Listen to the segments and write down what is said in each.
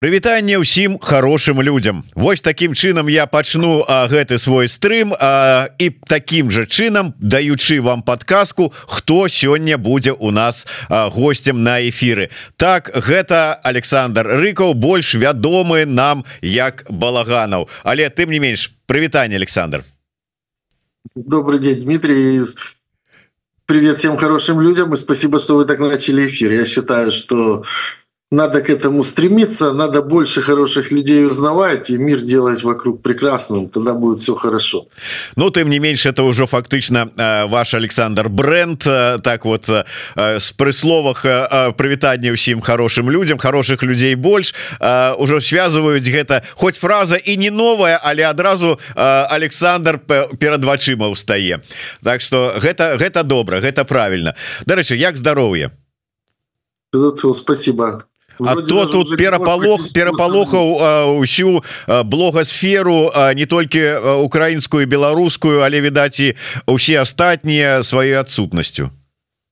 Прывітанне ўсім хорошим людям Вось таким чынам я пачну а, гэты свой стрым а, і таким же чынам даючы вам подказку хто сёння будзе у нас а, гостем на эфиры так гэта Александр рыкаў больш вядомы нам як балаганаў. Але тым не менш прывітанне Александр. Добрый день Дмитрий. Привет всем хорошим людям и спасибо что вы так начали эфир. Я считаю что надо к этому стремиться, надо больше хороших людей узнавать и мир делать вокруг прекрасным, тогда будет все хорошо. Ну, тым не менш, это ўжо фактычна э, ваш Александр Бренд, э, так вот э, с прысловах прывітання ўсім хорошим людям, хороших людзей больш, ўжо связваюць гэта хоць фраза і не новая, але адразу Александр перад вачыма ўстае. Так что гэта гэта добра, гэта правильно. Дарэчы, як здароўе? Спасибо. А то тут перапалох перапалохаў ўсю блогасферу не толькі украінскую беларускую але відаць і усе астатнія сваёй адсутнасцю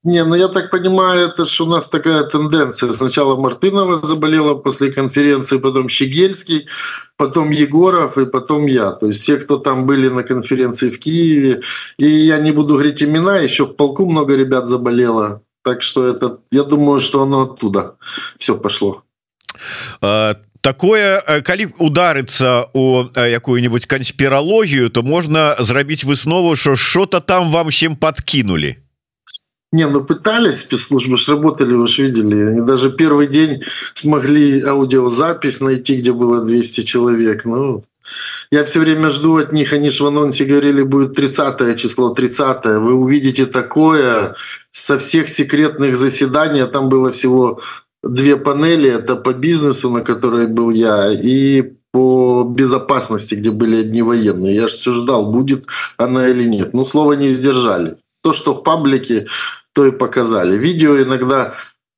Не, ну я так понимаю, это же у нас такая тенденция. Сначала Мартынова заболела после конференции, потом Щегельский, потом Егоров и потом я. То есть все, кто там были на конференции в Киеве. И я не буду говорить имена, еще в полку много ребят заболело. Так что это, я думаю, что оно оттуда все пошло. А, такое калі ударыцца у якую-нибудь конспирологію то можно зрабіць выснову что что-то там вам всем подкинули не ну пытались спецслужбы ж работали вы же видели они даже первый день смогли аудиозапись найти где было 200 человек ну я все время жду от них они же в анонсе говорили будет 30 число 30 вы увидите такое со всех секретных заседаний. Там было всего две панели. Это по бизнесу на которой был я и по безопасности где были одни военные. Я же все ждал будет она или нет. Ну слова не сдержали. То что в паблике то и показали. Видео иногда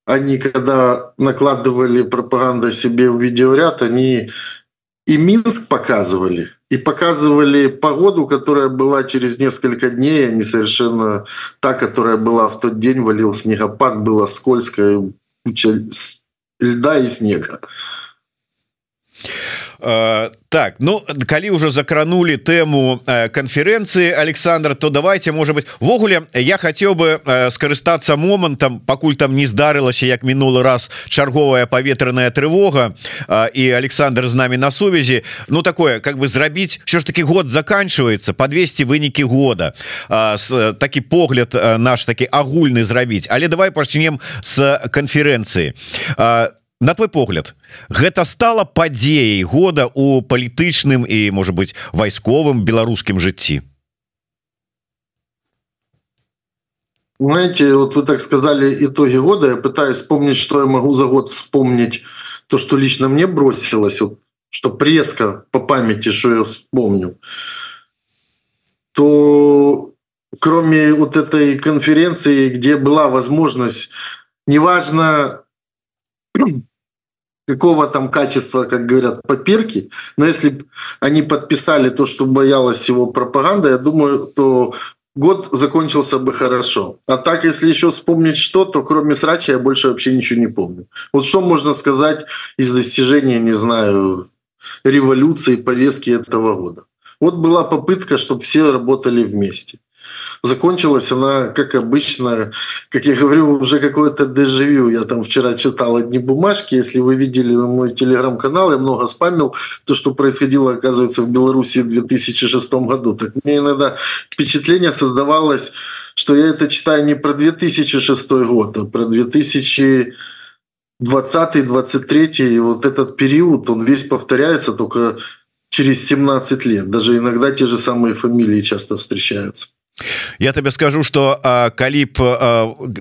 они когда накладывали пропаганда себе в видеоряд они и минск показывали и показывали погоду, которая была через несколько дней, а не совершенно та, которая была в тот день, валил снегопад, было скользко, куча льда и снега. Э, так ну калі уже закранули тему э, конференции Александр то давайте может быть ввогуле я хотел бы э, скарыстаться момантам покуль там не здарылася як мінулы раз чарговая поветраная трывога и Александр з нами на сувязі ну такое как бы зрабіць що ж таки год заканчивается по 200 вынікі года. Такі погляд наш такі агульны зрабіць але давай пачнем с конференции на твой погляд гэта стала падзеяй года у палітычным і может быть вайсковым беларускім жыцці? Знаете вот вы так сказали итоги года. Я пытаюсь вспомнить что я могу за год вспомнить. То что лично мне бросилось вот, что преска по памяти что я вспомню. То кроме вот этой конференции где была возможность неважно какого там качества, как говорят, попирки. Но если они подписали то, что боялась его пропаганда, я думаю, то год закончился бы хорошо. А так, если еще вспомнить что, то кроме срача я больше вообще ничего не помню. Вот что можно сказать из достижения, не знаю, революции, повестки этого года. Вот была попытка, чтобы все работали вместе. Закончилась она, как обычно, как я говорю, уже какое-то дежавю. Я там вчера читал одни бумажки. Если вы видели мой телеграм-канал, я много спамил то, что происходило, оказывается, в Беларуси в 2006 году. Так мне иногда впечатление создавалось, что я это читаю не про 2006 год, а про 2000 20-23 и вот этот период, он весь повторяется только через 17 лет. Даже иногда те же самые фамилии часто встречаются. Я тебе скажу что калі б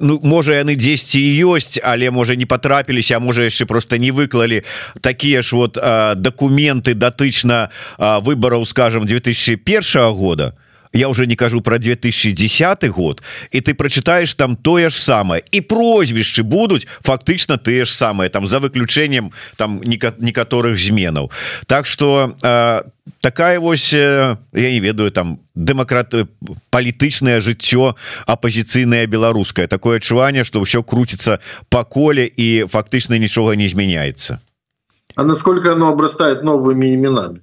ну, можа яны дзесьці ёсць але можа не потрапіліся а можа яшчэ просто не выклалі такія ж вот документы датычна выбораў скажем 2001 года. то я уже не кажу про 2010 год и ты прочитаешь там тое ж самое. И прозвішчы будуць фактычна тые ж самые там за выключением там некаторых зменаў так что э, такая вось э, я не ведаю там демократ палітычнае жыццё апозіцыйнае беларускае такое адчуванне что ўсё круціцца по коле і фактычна нічога не змяняется а насколько оно обрастает новыми именами.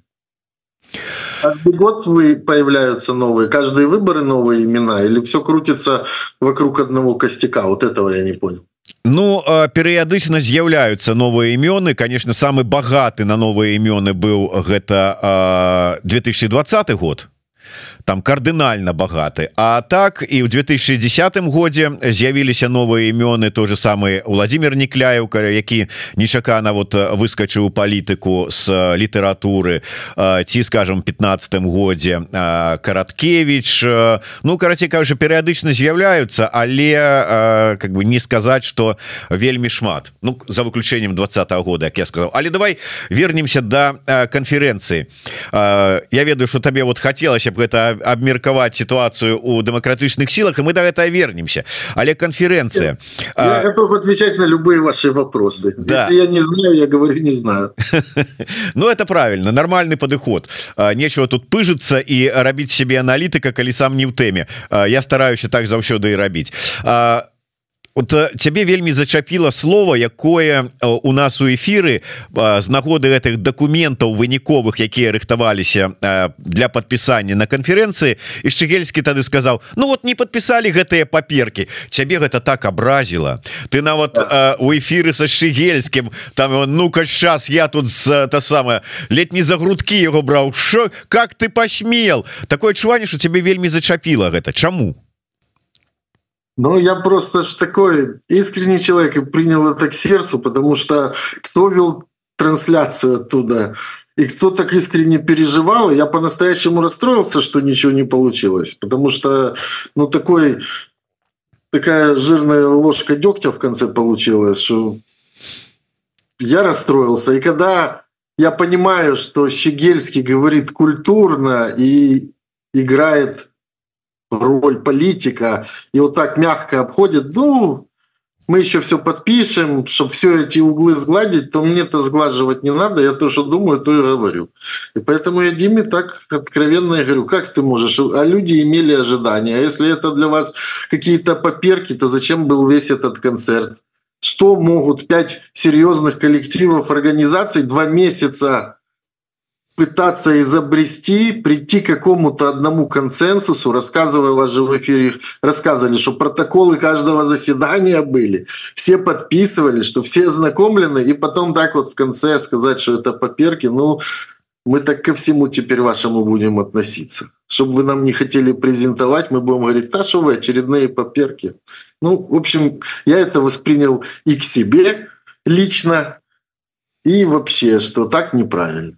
Каждый год вы появляются новые, каждые выборы новые имена, или все крутится вокруг одного костяка? Вот этого я не понял. Ну перыядычна з'яўляюцца новыя імёны конечно самы багаты на новыя імёны быў гэта 2020 год там кардынальна багаты А так і ў 2010 годзе з'явіліся новыя імёны той же самы Владимир Нікляеўка які нечакана вот выскочыў палітыку с літаратуры ці скажем 15 годзе караткевич Ну караці кажа перыядычна з'яўляюцца але как бы не сказаць что вельмі шмат. Ну за выключением двадцатого года як я сказал але давай вернемся до конференции Я ведаю что табе вот хотелось бы гэта абмеркаваць ситуацию у демократычных силах и мы до этого вернемся але конференция я а... готов отвечать на любые ваши вопросы да. я не знаю я говорю не знаю Ну это правильно нормальный подыход нечего тут пыжиться и рабіць себе аналітыка калі сам не в тэме я стараюся так заўсёды і рабіць а вот цябе вельмі зачапіла слово якое у нас у эфиры з нагоды гэтых документаў выніковых якія рыхтаваліся для подпісання на конференцэнцыі і шчыгельскі тады сказаў Ну вот не подпісалі гэтыя паперки цябе гэта так абразіла. Ты нават у эфиры са шчыгельскім там ну-ка сейчас я тут та самая летні за грудкі его браў що как ты пасмел такое адчуванне что цябе вельмі зачапіла гэта. Чаму Ну, я просто ж такой искренний человек и принял это к сердцу, потому что кто вел трансляцию оттуда, и кто так искренне переживал, я по-настоящему расстроился, что ничего не получилось, потому что, ну, такой, такая жирная ложка дегтя в конце получилась, что я расстроился. И когда я понимаю, что Щегельский говорит культурно и играет роль политика и вот так мягко обходит, ну, мы еще все подпишем, чтобы все эти углы сгладить, то мне-то сглаживать не надо, я то, что думаю, то и говорю. И поэтому я Диме так откровенно и говорю, как ты можешь? А люди имели ожидания. А если это для вас какие-то поперки, то зачем был весь этот концерт? Что могут пять серьезных коллективов, организаций два месяца пытаться изобрести, прийти к какому-то одному консенсусу, вас же в эфире рассказывали, что протоколы каждого заседания были, все подписывали, что все ознакомлены, и потом так вот в конце сказать, что это поперки, ну, мы так ко всему теперь вашему будем относиться. Чтобы вы нам не хотели презентовать, мы будем говорить, да что вы, очередные поперки. Ну, в общем, я это воспринял и к себе лично, и вообще, что так неправильно.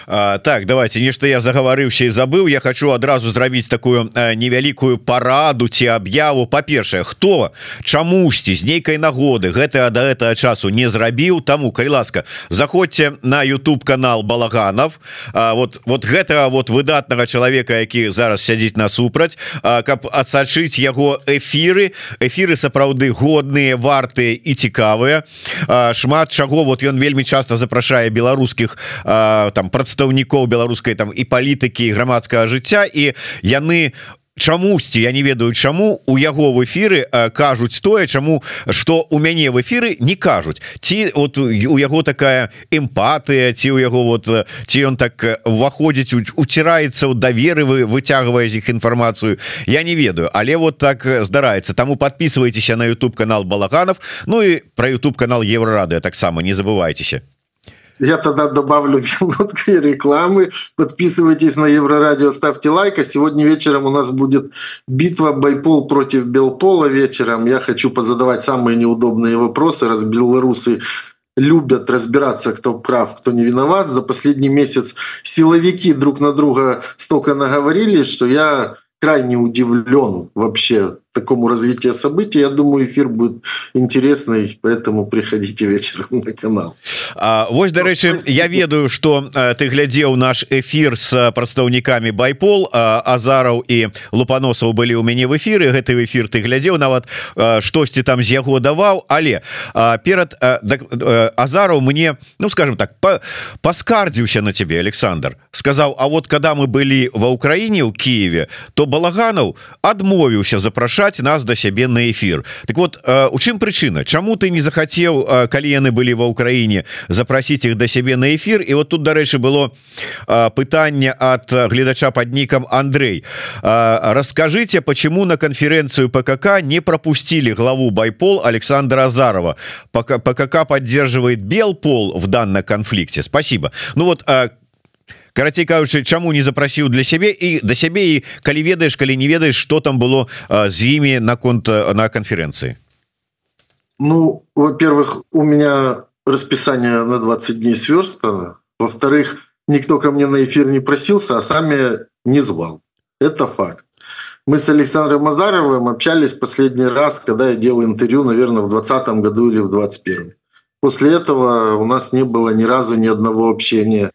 А, так давайте нешта я загаварыўся і забыл я хочу адразу зрабіць такую невялікую параду ці аб'яву па-першае хто чамусьці з нейкай нагоды гэта до этого часу не зрабіў таму калі ласка заходзьте на YouTube канал балаганов. А, вот вот гэтага вот выдатнага чалавека які зараз сядзіць насупраць каб адсачыць яго эфиры эфиры сапраўды годныя вартыя і цікавыя. Шмат чаго вот ён вельмі часто запрашае беларускіх там прадстаўнікоў беларускай там і палітыкі грамадскага жыцця і яны чамусьці я не ведаю чаму у яго в эфиры кажуць тое чаму что у мяне в эфиры не кажуць. Ці вот у яго такая эмпатыя ці у яго вот ці ён так уваходзіць уціраецца ў даверы вы выцягвае з іх інфармацыю я не ведаю. Але вот так здараецца. Таму подписывайтеся на YouTube канал балаганов Ну і про YouTube канал еврорады таксама не забывайтеся я тогда добавлю минутку рекламы. Подписывайтесь на Еврорадио, ставьте лайк. А сегодня вечером у нас будет битва Байпол против Белпола вечером. Я хочу позадавать самые неудобные вопросы, раз белорусы любят разбираться, кто прав, кто не виноват. За последний месяц силовики друг на друга столько наговорили, что я крайне удивлен вообще такому развитию событий. Я думаю, эфир будет интересный, поэтому приходите вечером на канал. А, вось, дарэчы, я ведаю, что а, ты глядзеў наш эфир с прадстаўнікамі Байпол, а, Азараў і Лупаносаў былі ў мяне в эфиры. Гэты эфир ты глядзеў нават а, штосьці там з яго даваў, але а, перад а, да, а, Азараў мне, ну скажем так, па, паскардзіўся на тебе, Александр. Сказаў, а вот когда мы былі ва Украіне ў Киеве, то Балаганаў адмовіўся запрашаць запрашаць нас до сябе на эфир так вот у чым прычына Чаму ты не захацеў калі яны былі ва ўкраіне запросіць их до сябе на эфир і вот тут дарэчы было пытанне от гледача под ником Андрей расскажите почему на конференцию ПКК не пропустили главу байпол Александра Азарова пока ПКК поддерживает бел пол в данном конфликте спасибо ну вот как карацей кажучы чаму не запрасіў для сябе і да сябе і калі ведаеш калі не ведаеш что там было з імі наконт на конференции ну во-первых у меня расписание на 20 дней сверстано во-вторых никто ко мне на эфир не просился а сами не звал это факт мы с александром мазаровым общались последний раз когда я делал интервью наверное в двадцатом году или в 21 после этого у нас не было ни разу ни одного общения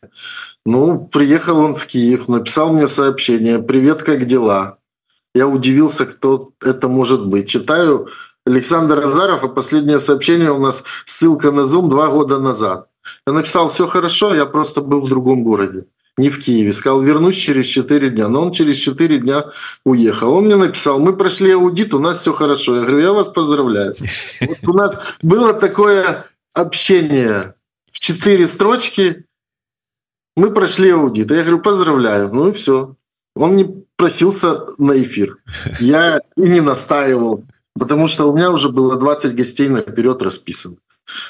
ну, приехал он в Киев, написал мне сообщение «Привет, как дела?». Я удивился, кто это может быть. Читаю Александр Азаров, а последнее сообщение у нас ссылка на Zoom два года назад. Я написал «Все хорошо, я просто был в другом городе, не в Киеве». Сказал «Вернусь через 4 дня». Но он через 4 дня уехал. Он мне написал «Мы прошли аудит, у нас все хорошо». Я говорю «Я вас поздравляю». Вот у нас было такое общение в четыре строчки – мы прошли аудит. Я говорю, поздравляю. Ну и все. Он не просился на эфир. Я и не настаивал, потому что у меня уже было 20 гостей наперед расписано.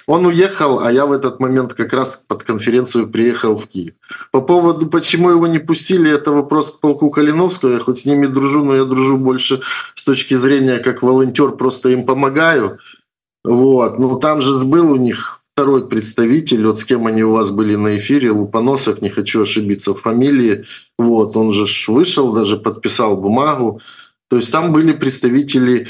Он уехал, а я в этот момент как раз под конференцию приехал в Киев. По поводу, почему его не пустили, это вопрос к полку Калиновского. Я хоть с ними дружу, но я дружу больше с точки зрения как волонтер, просто им помогаю. Вот. Ну, там же был у них второй представитель, вот с кем они у вас были на эфире, Лупоносов, не хочу ошибиться в фамилии, вот, он же вышел, даже подписал бумагу, то есть там были представители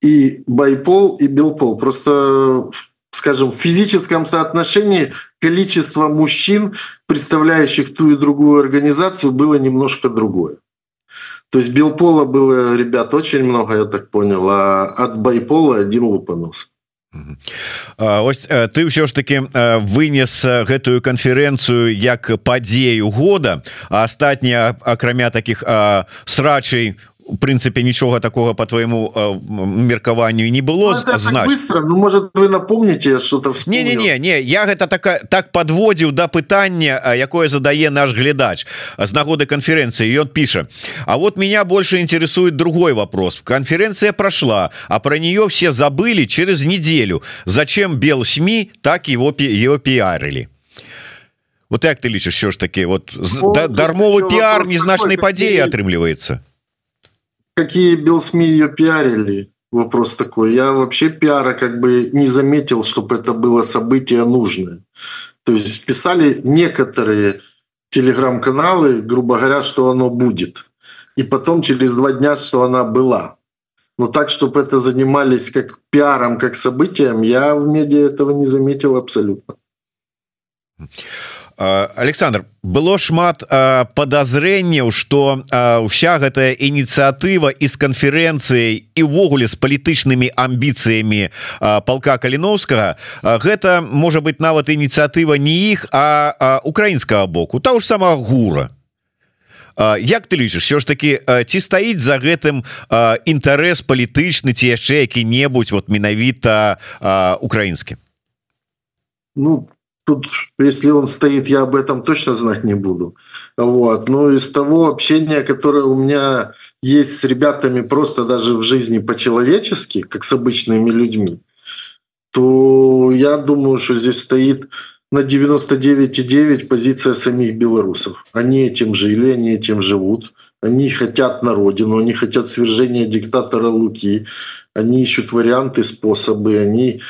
и Байпол, и Белпол, просто скажем, в физическом соотношении количество мужчин, представляющих ту и другую организацию, было немножко другое. То есть Белпола было ребят очень много, я так понял, а от Байпола один Лупонос. Ось ты ўсё ж таки вынес гэтую канферэнцыю як падзею года а астатнія акрамя таких срачай у прынцыпе нічога такого по твоему э, меркаванню не было ну, знать быстро ну может вы напомните что-то не не не не я гэта так так подводзіў до да пытання якое задае наш глядач з нагоды конференции ён піша А вот меня больше интересует другой вопрос. Конференция прошла а про нее все забыли через неделю. Зачем бел сми так его ее пиарили? Вот як ты лічыш що ж таки вот ну, дармовы пиар незначной падзеі атрымліваецца какие Белсми ее пиарили, вопрос такой. Я вообще пиара как бы не заметил, чтобы это было событие нужное. То есть писали некоторые телеграм-каналы, грубо говоря, что оно будет. И потом через два дня, что она была. Но так, чтобы это занимались как пиаром, как событием, я в медиа этого не заметил абсолютно. Александр было шмат подазрэнняў что ўся гэтая ініцыятыва і з канферэнцыяй і ўвогуле з палітычнымі амбіцыямі полка каліновскага гэта можа быть нават ініцыятыва не іх а украінскага боку та ж сама гура. Як ты лічыш все ж таки ці стаіць за гэтым інтарэс палітычны ці яшчэ які-небудзь вот менавіта украінскі Ну тут, если он стоит, я об этом точно знать не буду. Вот. Но из того общения, которое у меня есть с ребятами просто даже в жизни по-человечески, как с обычными людьми, то я думаю, что здесь стоит на 99,9 позиция самих белорусов. Они этим жили, они этим живут. Они хотят на родину, они хотят свержения диктатора Луки. Они ищут варианты, способы. Они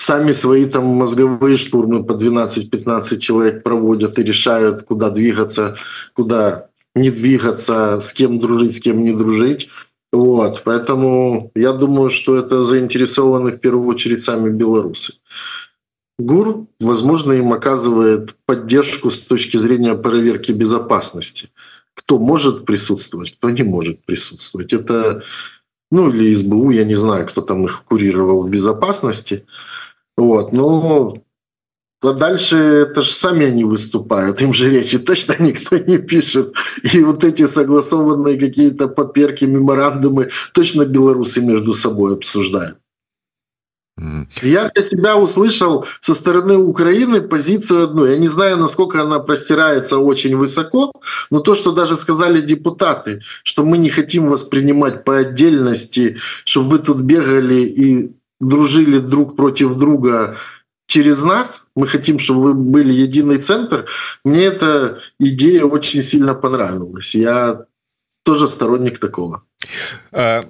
сами свои там мозговые штурмы по 12-15 человек проводят и решают, куда двигаться, куда не двигаться, с кем дружить, с кем не дружить. Вот, поэтому я думаю, что это заинтересованы в первую очередь сами белорусы. ГУР, возможно, им оказывает поддержку с точки зрения проверки безопасности. Кто может присутствовать, кто не может присутствовать. Это, ну, или СБУ, я не знаю, кто там их курировал в безопасности. Вот, ну, а дальше это же сами они выступают, им же речи точно никто не пишет. И вот эти согласованные какие-то поперки, меморандумы точно белорусы между собой обсуждают. Я для себя услышал со стороны Украины позицию одну. Я не знаю, насколько она простирается очень высоко, но то, что даже сказали депутаты, что мы не хотим воспринимать по отдельности, чтобы вы тут бегали и дружили друг против друга через нас, мы хотим, чтобы вы были единый центр, мне эта идея очень сильно понравилась. Я тоже сторонник такого. Э,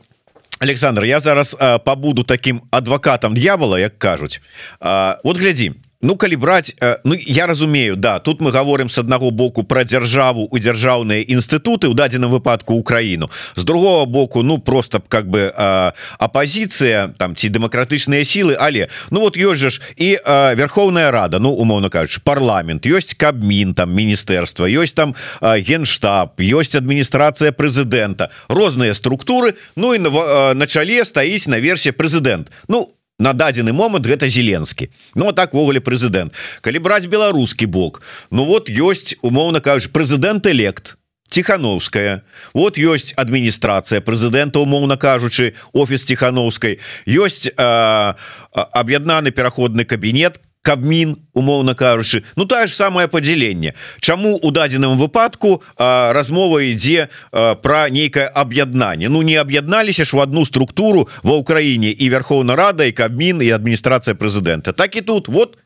Александр я зараз э, побуду таким адвокатам дьявола як кажуць э, вот глядзі Ну калі браць э, Ну я разумею да тут мы говорим с аднаго боку про дзяржаву у дзяржаўныя інстытуты у дадзеным выпадку Украіну з другого боку Ну просто как бы апозіцыя там ці дэмакратычныя сілы але Ну вот же ж і Верховная Рада Ну умоўно кажучы парламент ёсць кабмін там міністэрства ёсць там генштаб ёсць адміністрацыя прэзідэнта розныя структуры Ну і на, на чале стаіць на версе прэзідэнт. Ну у на дадзены момант гэта зеленскі. Ну а так ввогуле прэзідэнт. Калі браць беларускі бок Ну вот ёсць умоўна кажуч прэзідэнт элект тихохановская вот ёсць адміністрацыя прэзідэнта умоўна кажучы офіс тихохановскай ёсць аб'яднаны пераходны кабінет кабмін умоўна кажучы Ну тае ж самае падзяленне Чаму у дадзеным выпадку а, размова ідзе про нейкае аб'яднанне? Ну не аб'ядналіся ж в одну структуру ва ўкраіне і Верховна Рада і кабмін і адміністрацыя прэзідэнта. Так і тут. Вот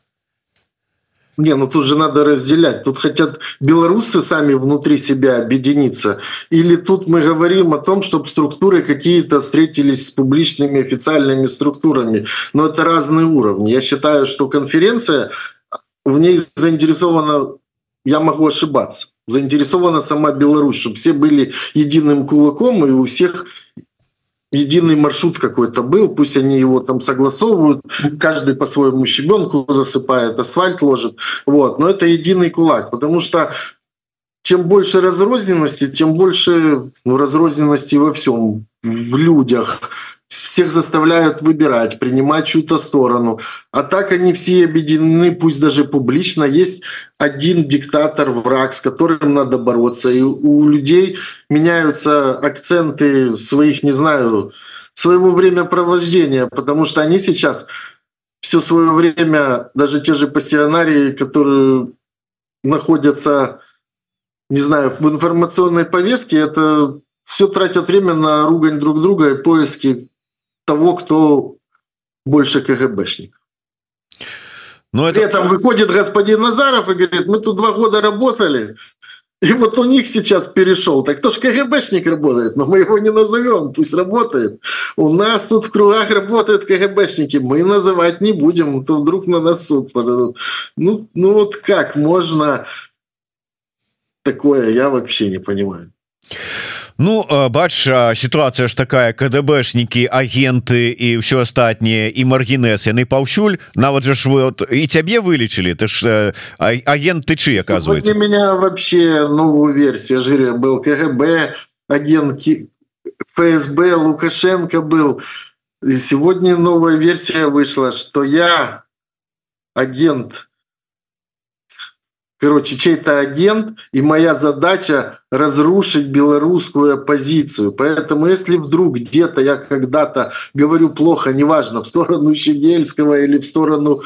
Не, ну тут же надо разделять. Тут хотят белорусы сами внутри себя объединиться. Или тут мы говорим о том, чтобы структуры какие-то встретились с публичными официальными структурами. Но это разные уровни. Я считаю, что конференция, в ней заинтересована, я могу ошибаться, заинтересована сама Беларусь, чтобы все были единым кулаком и у всех единый маршрут какой-то был, пусть они его там согласовывают, каждый по своему щебенку засыпает, асфальт ложит, вот, но это единый кулак, потому что чем больше разрозненности, тем больше ну, разрозненности во всем, в людях, всех заставляют выбирать, принимать чью-то сторону. А так они все объединены, пусть даже публично. Есть один диктатор, враг, с которым надо бороться. И у людей меняются акценты своих, не знаю, своего времяпровождения, потому что они сейчас все свое время, даже те же пассионарии, которые находятся, не знаю, в информационной повестке, это все тратят время на ругань друг друга и поиски того, кто больше КГБшник. Но ну, При это... этом выходит господин Назаров и говорит, мы тут два года работали, и вот у них сейчас перешел. Так кто ж КГБшник работает, но мы его не назовем, пусть работает. У нас тут в кругах работают КГБшники, мы называть не будем, то вдруг на нас суд подадут. Ну, ну вот как можно такое, я вообще не понимаю. Ну бач сітуацыя ж такая КДБшнікі агенты і ўсё астатніе і маргінес яны паўсюль нават жа ж вы от і цябе вылечылі ты ж агенты чы оказывается меня вообще новую версию жире был КГБ агент ФСБ Лукашенко был и сегодня новая версия вышла что я агент короче, чей-то агент, и моя задача разрушить белорусскую оппозицию. Поэтому если вдруг где-то я когда-то говорю плохо, неважно, в сторону Щегельского или в сторону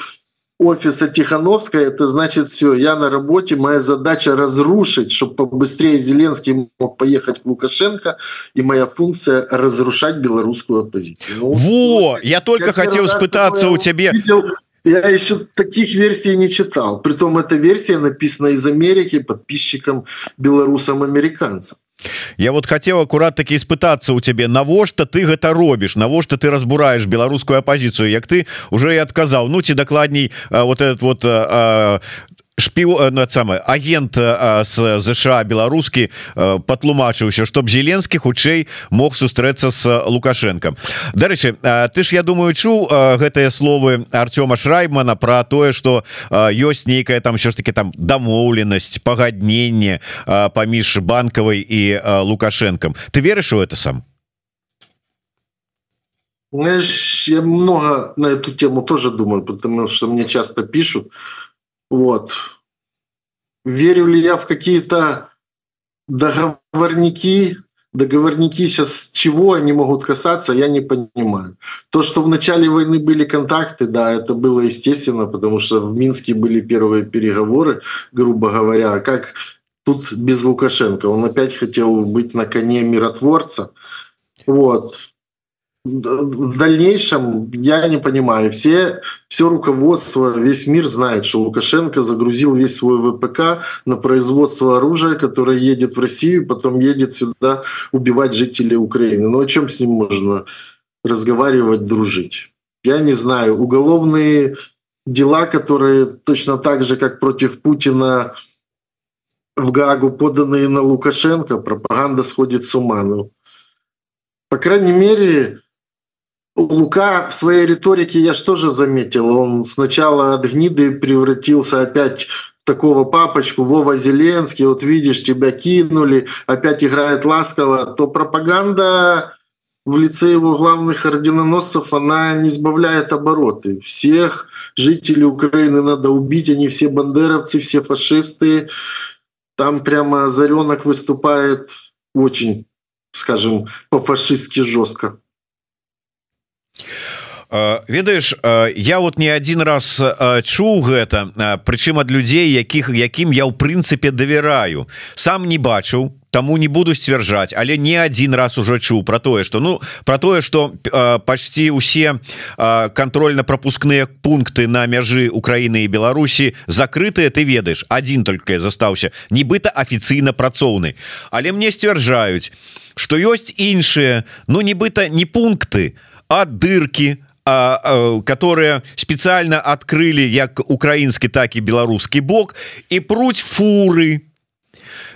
офиса Тихановская, это значит все, я на работе, моя задача разрушить, чтобы побыстрее Зеленский мог поехать к Лукашенко, и моя функция разрушать белорусскую оппозицию. Ну, Во, я, я только хотел испытаться у тебя... Видел я еще таких версий не читал. Притом эта версия написана из Америки подписчикам белорусам-американцам. Я вот хотел аккурат таки испытаться у тебе навошта ты гэта робишь навошта ты разбураешь беларускую оппозицию як ты уже и отказал ну ці докладней вот этот вот э, на самое агент с ЗША беларускі патлумачыўся чтоб зеленскі хутчэй мог сустрэцца с лукашенко. Дарэчы ты ж я думаю чу гэтыя словы Артёма шраймана про тое что ёсць нейкая там що ж таки там дамоўленасць пагадненне паміж банкавай і лукашенком ты верыш у это сам? Знаешь, я много на эту тему тоже думаю, потому что мне часто пишут, Вот. Верю ли я в какие-то договорники, договорники сейчас чего они могут касаться, я не понимаю. То, что в начале войны были контакты, да, это было естественно, потому что в Минске были первые переговоры, грубо говоря. Как тут без Лукашенко? Он опять хотел быть на коне миротворца. Вот в дальнейшем я не понимаю. Все, все руководство, весь мир знает, что Лукашенко загрузил весь свой ВПК на производство оружия, которое едет в Россию, потом едет сюда убивать жителей Украины. Ну о чем с ним можно разговаривать, дружить? Я не знаю. Уголовные дела, которые точно так же, как против Путина в Гаагу поданные на Лукашенко, пропаганда сходит с ума. Ну, по крайней мере, Лука в своей риторике я же заметил? Он сначала от гниды превратился опять в такого папочку, Вова Зеленский, вот видишь, тебя кинули, опять играет ласково, то пропаганда в лице его главных орденоносцев, она не сбавляет обороты. Всех жителей Украины надо убить, они все бандеровцы, все фашисты. Там прямо Озаренок выступает очень, скажем, по-фашистски жестко. Э, ведаеш э, я вот не один раз э, чуў гэта прычым ад людзей якіх якім я ў прынцыпе давяраю. Сам не бачыў тому не буду сцвярджаць але не один раз уже чуў про тое что ну про тое что почти усе контрольно-пропускныя пункты на мяжы Украины і Беларусі закрытыя ты ведаешь один только застаўся нібыта афіцыйна працоўны. Але мне сцвярджаюць что ёсць іншыя ну нібыта не пункты а ад дырки а, а, которые спецыяльна адкрылі як украінскі так і беларускі бок і пруць фуры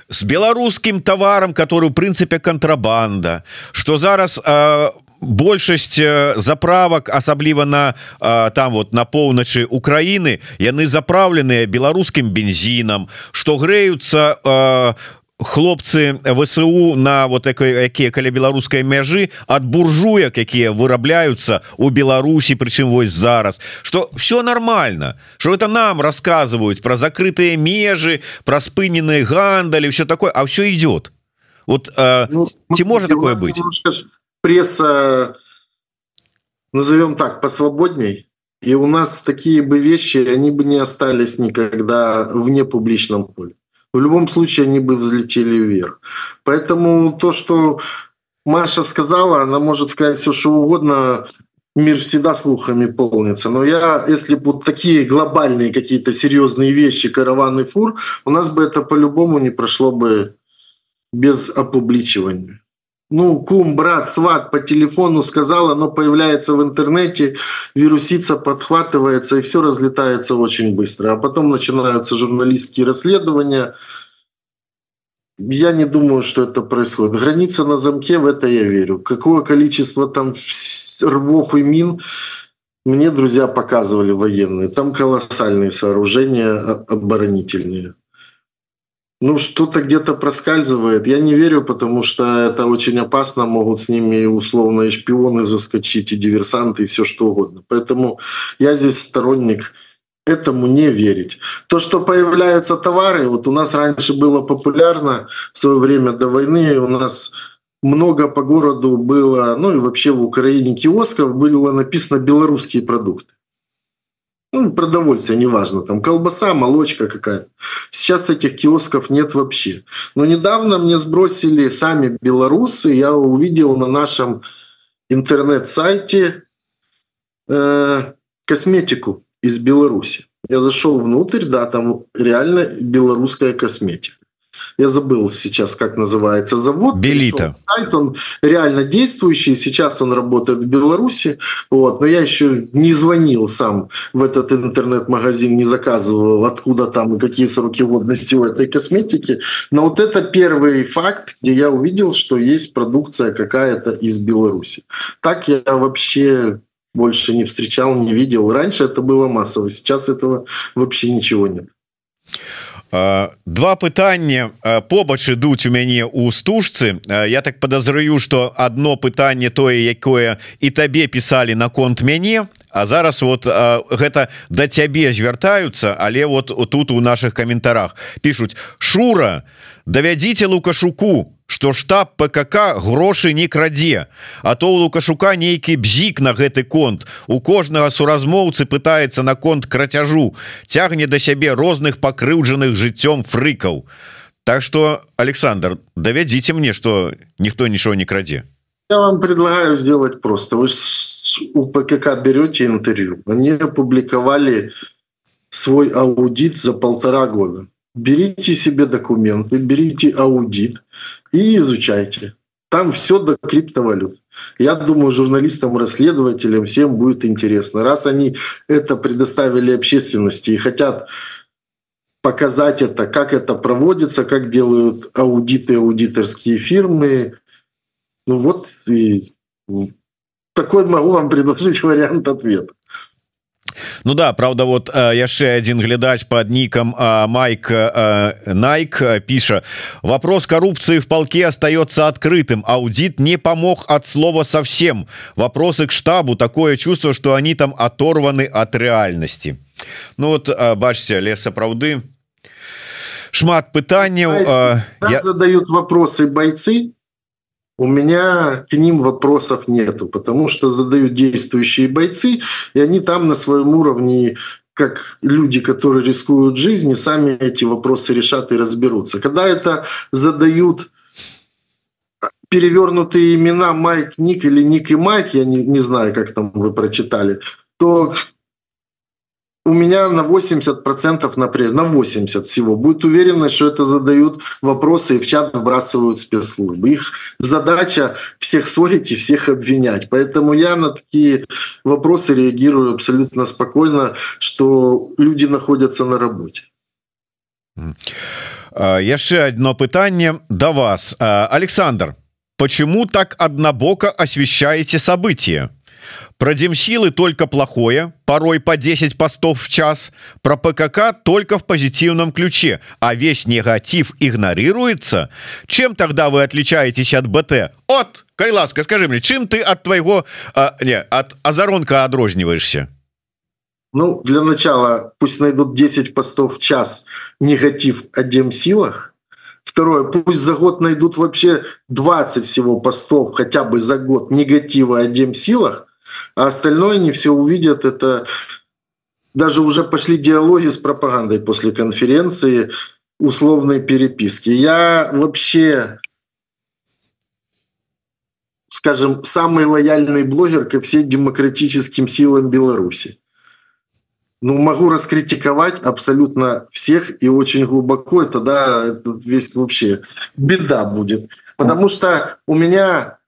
с беларускім товаром который у прынцыпе контрабанда. Что зараз у большасць э, заправак асабліва на там вот на поўначы Украіны яны запраўленыя беларускім бензінам што грэюцца хлопцы ВСУ на вот якія каля беларускай мяжы ад буржуек якія вырабляюцца у Беларусі прычым вось зараз что все нормально что это нам рассказываюць про закрытыя межы про спыненные гандали все такое а все идет вот э, ну, ці может такое быть пресса назовем так посвободней и у нас такие бы вещи они бы не остались никогда вне публичном поле в любом случае они бы взлетели вверх. Поэтому то, что Маша сказала, она может сказать все, что угодно, мир всегда слухами полнится. Но я, если бы вот такие глобальные какие-то серьезные вещи, караваны фур, у нас бы это по-любому не прошло бы без опубличивания ну, кум, брат, сват по телефону сказал, оно появляется в интернете, вирусица подхватывается, и все разлетается очень быстро. А потом начинаются журналистские расследования. Я не думаю, что это происходит. Граница на замке, в это я верю. Какое количество там рвов и мин, мне друзья показывали военные. Там колоссальные сооружения оборонительные ну, что-то где-то проскальзывает. Я не верю, потому что это очень опасно. Могут с ними условно и шпионы заскочить, и диверсанты, и все что угодно. Поэтому я здесь сторонник этому не верить. То, что появляются товары, вот у нас раньше было популярно в свое время до войны, у нас много по городу было, ну и вообще в Украине киосков было написано «белорусские продукты» ну, продовольствие, неважно, там колбаса, молочка какая-то. Сейчас этих киосков нет вообще. Но недавно мне сбросили сами белорусы, я увидел на нашем интернет-сайте э, косметику из Беларуси. Я зашел внутрь, да, там реально белорусская косметика я забыл сейчас, как называется завод. Белита. Сайт, он реально действующий, сейчас он работает в Беларуси, вот, но я еще не звонил сам в этот интернет-магазин, не заказывал, откуда там, какие сроки годности у этой косметики, но вот это первый факт, где я увидел, что есть продукция какая-то из Беларуси. Так я вообще больше не встречал, не видел. Раньше это было массово, сейчас этого вообще ничего нет. Два пытання побач ідуць у мяне у стужцы. Я так подазраю что одно пытанне тое якое і табе писали наконт мяне А зараз вот гэта да цябе звяртаюцца але вот тут у наших каментарах пишутць шура давядзіце лукашуку что штаб ПКК грошы не крадзе А то у лукашука нейкі бзік на гэты конт у кожнага суразмоўцы пытается на конт крацяжу цягне да сябе розных пакрыўджаных жыццём фрыкаў Так что Александр давядзіце мне что ніхто нічого не крадзе Я вам предлагаю сделать просто. Вы у ПКК берете интервью. Они опубликовали свой аудит за полтора года. Берите себе документы, берите аудит и изучайте. Там все до криптовалют. Я думаю, журналистам, расследователям всем будет интересно. Раз они это предоставили общественности и хотят показать это, как это проводится, как делают аудиты, аудиторские фирмы, ну вот и такой могу вам предложить вариант ответа. Ну да Правда вот яшчэ один глядач под ником Майк Найк піша вопрос коррупции в полке остается открытым аудит не помог от слова совсем вопросы к штабу такое чувство что они там оторваны от реальности Ну вот бачце леса праўды шмат пытанняў я... задают вопросы бойцы у меня к ним вопросов нету, потому что задают действующие бойцы, и они там на своем уровне как люди, которые рискуют жизни, сами эти вопросы решат и разберутся. Когда это задают перевернутые имена Майк Ник или Ник и Майк, я не, не знаю, как там вы прочитали, то у меня на 80%, например, на 80 всего будет уверенность, что это задают вопросы и в чат вбрасывают спецслужбы. Их задача всех ссорить и всех обвинять. Поэтому я на такие вопросы реагирую абсолютно спокойно, что люди находятся на работе. Яшчэ одно пытанне до вас Александр почему так однобоко освещаете события Про демсилы только плохое, порой по 10 постов в час. Про ПКК только в позитивном ключе, а весь негатив игнорируется. Чем тогда вы отличаетесь от БТ? От, Кайласка, скажи мне, чем ты от твоего, а, не, от Азаронка одрожниваешься? Ну, для начала пусть найдут 10 постов в час негатив о демсилах. Второе, пусть за год найдут вообще 20 всего постов хотя бы за год негатива о демсилах а остальное не все увидят. Это даже уже пошли диалоги с пропагандой после конференции условной переписки. Я вообще, скажем, самый лояльный блогер ко всем демократическим силам Беларуси. Ну, могу раскритиковать абсолютно всех и очень глубоко, и тогда это весь вообще беда будет. Потому что у меня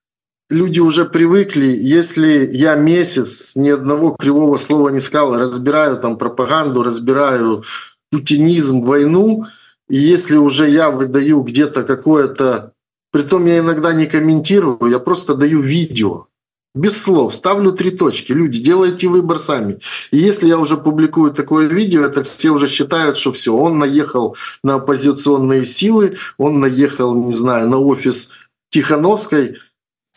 люди уже привыкли, если я месяц ни одного кривого слова не сказал, разбираю там пропаганду, разбираю путинизм, войну, и если уже я выдаю где-то какое-то... Притом я иногда не комментирую, я просто даю видео. Без слов, ставлю три точки. Люди, делайте выбор сами. И если я уже публикую такое видео, это все уже считают, что все, он наехал на оппозиционные силы, он наехал, не знаю, на офис Тихановской,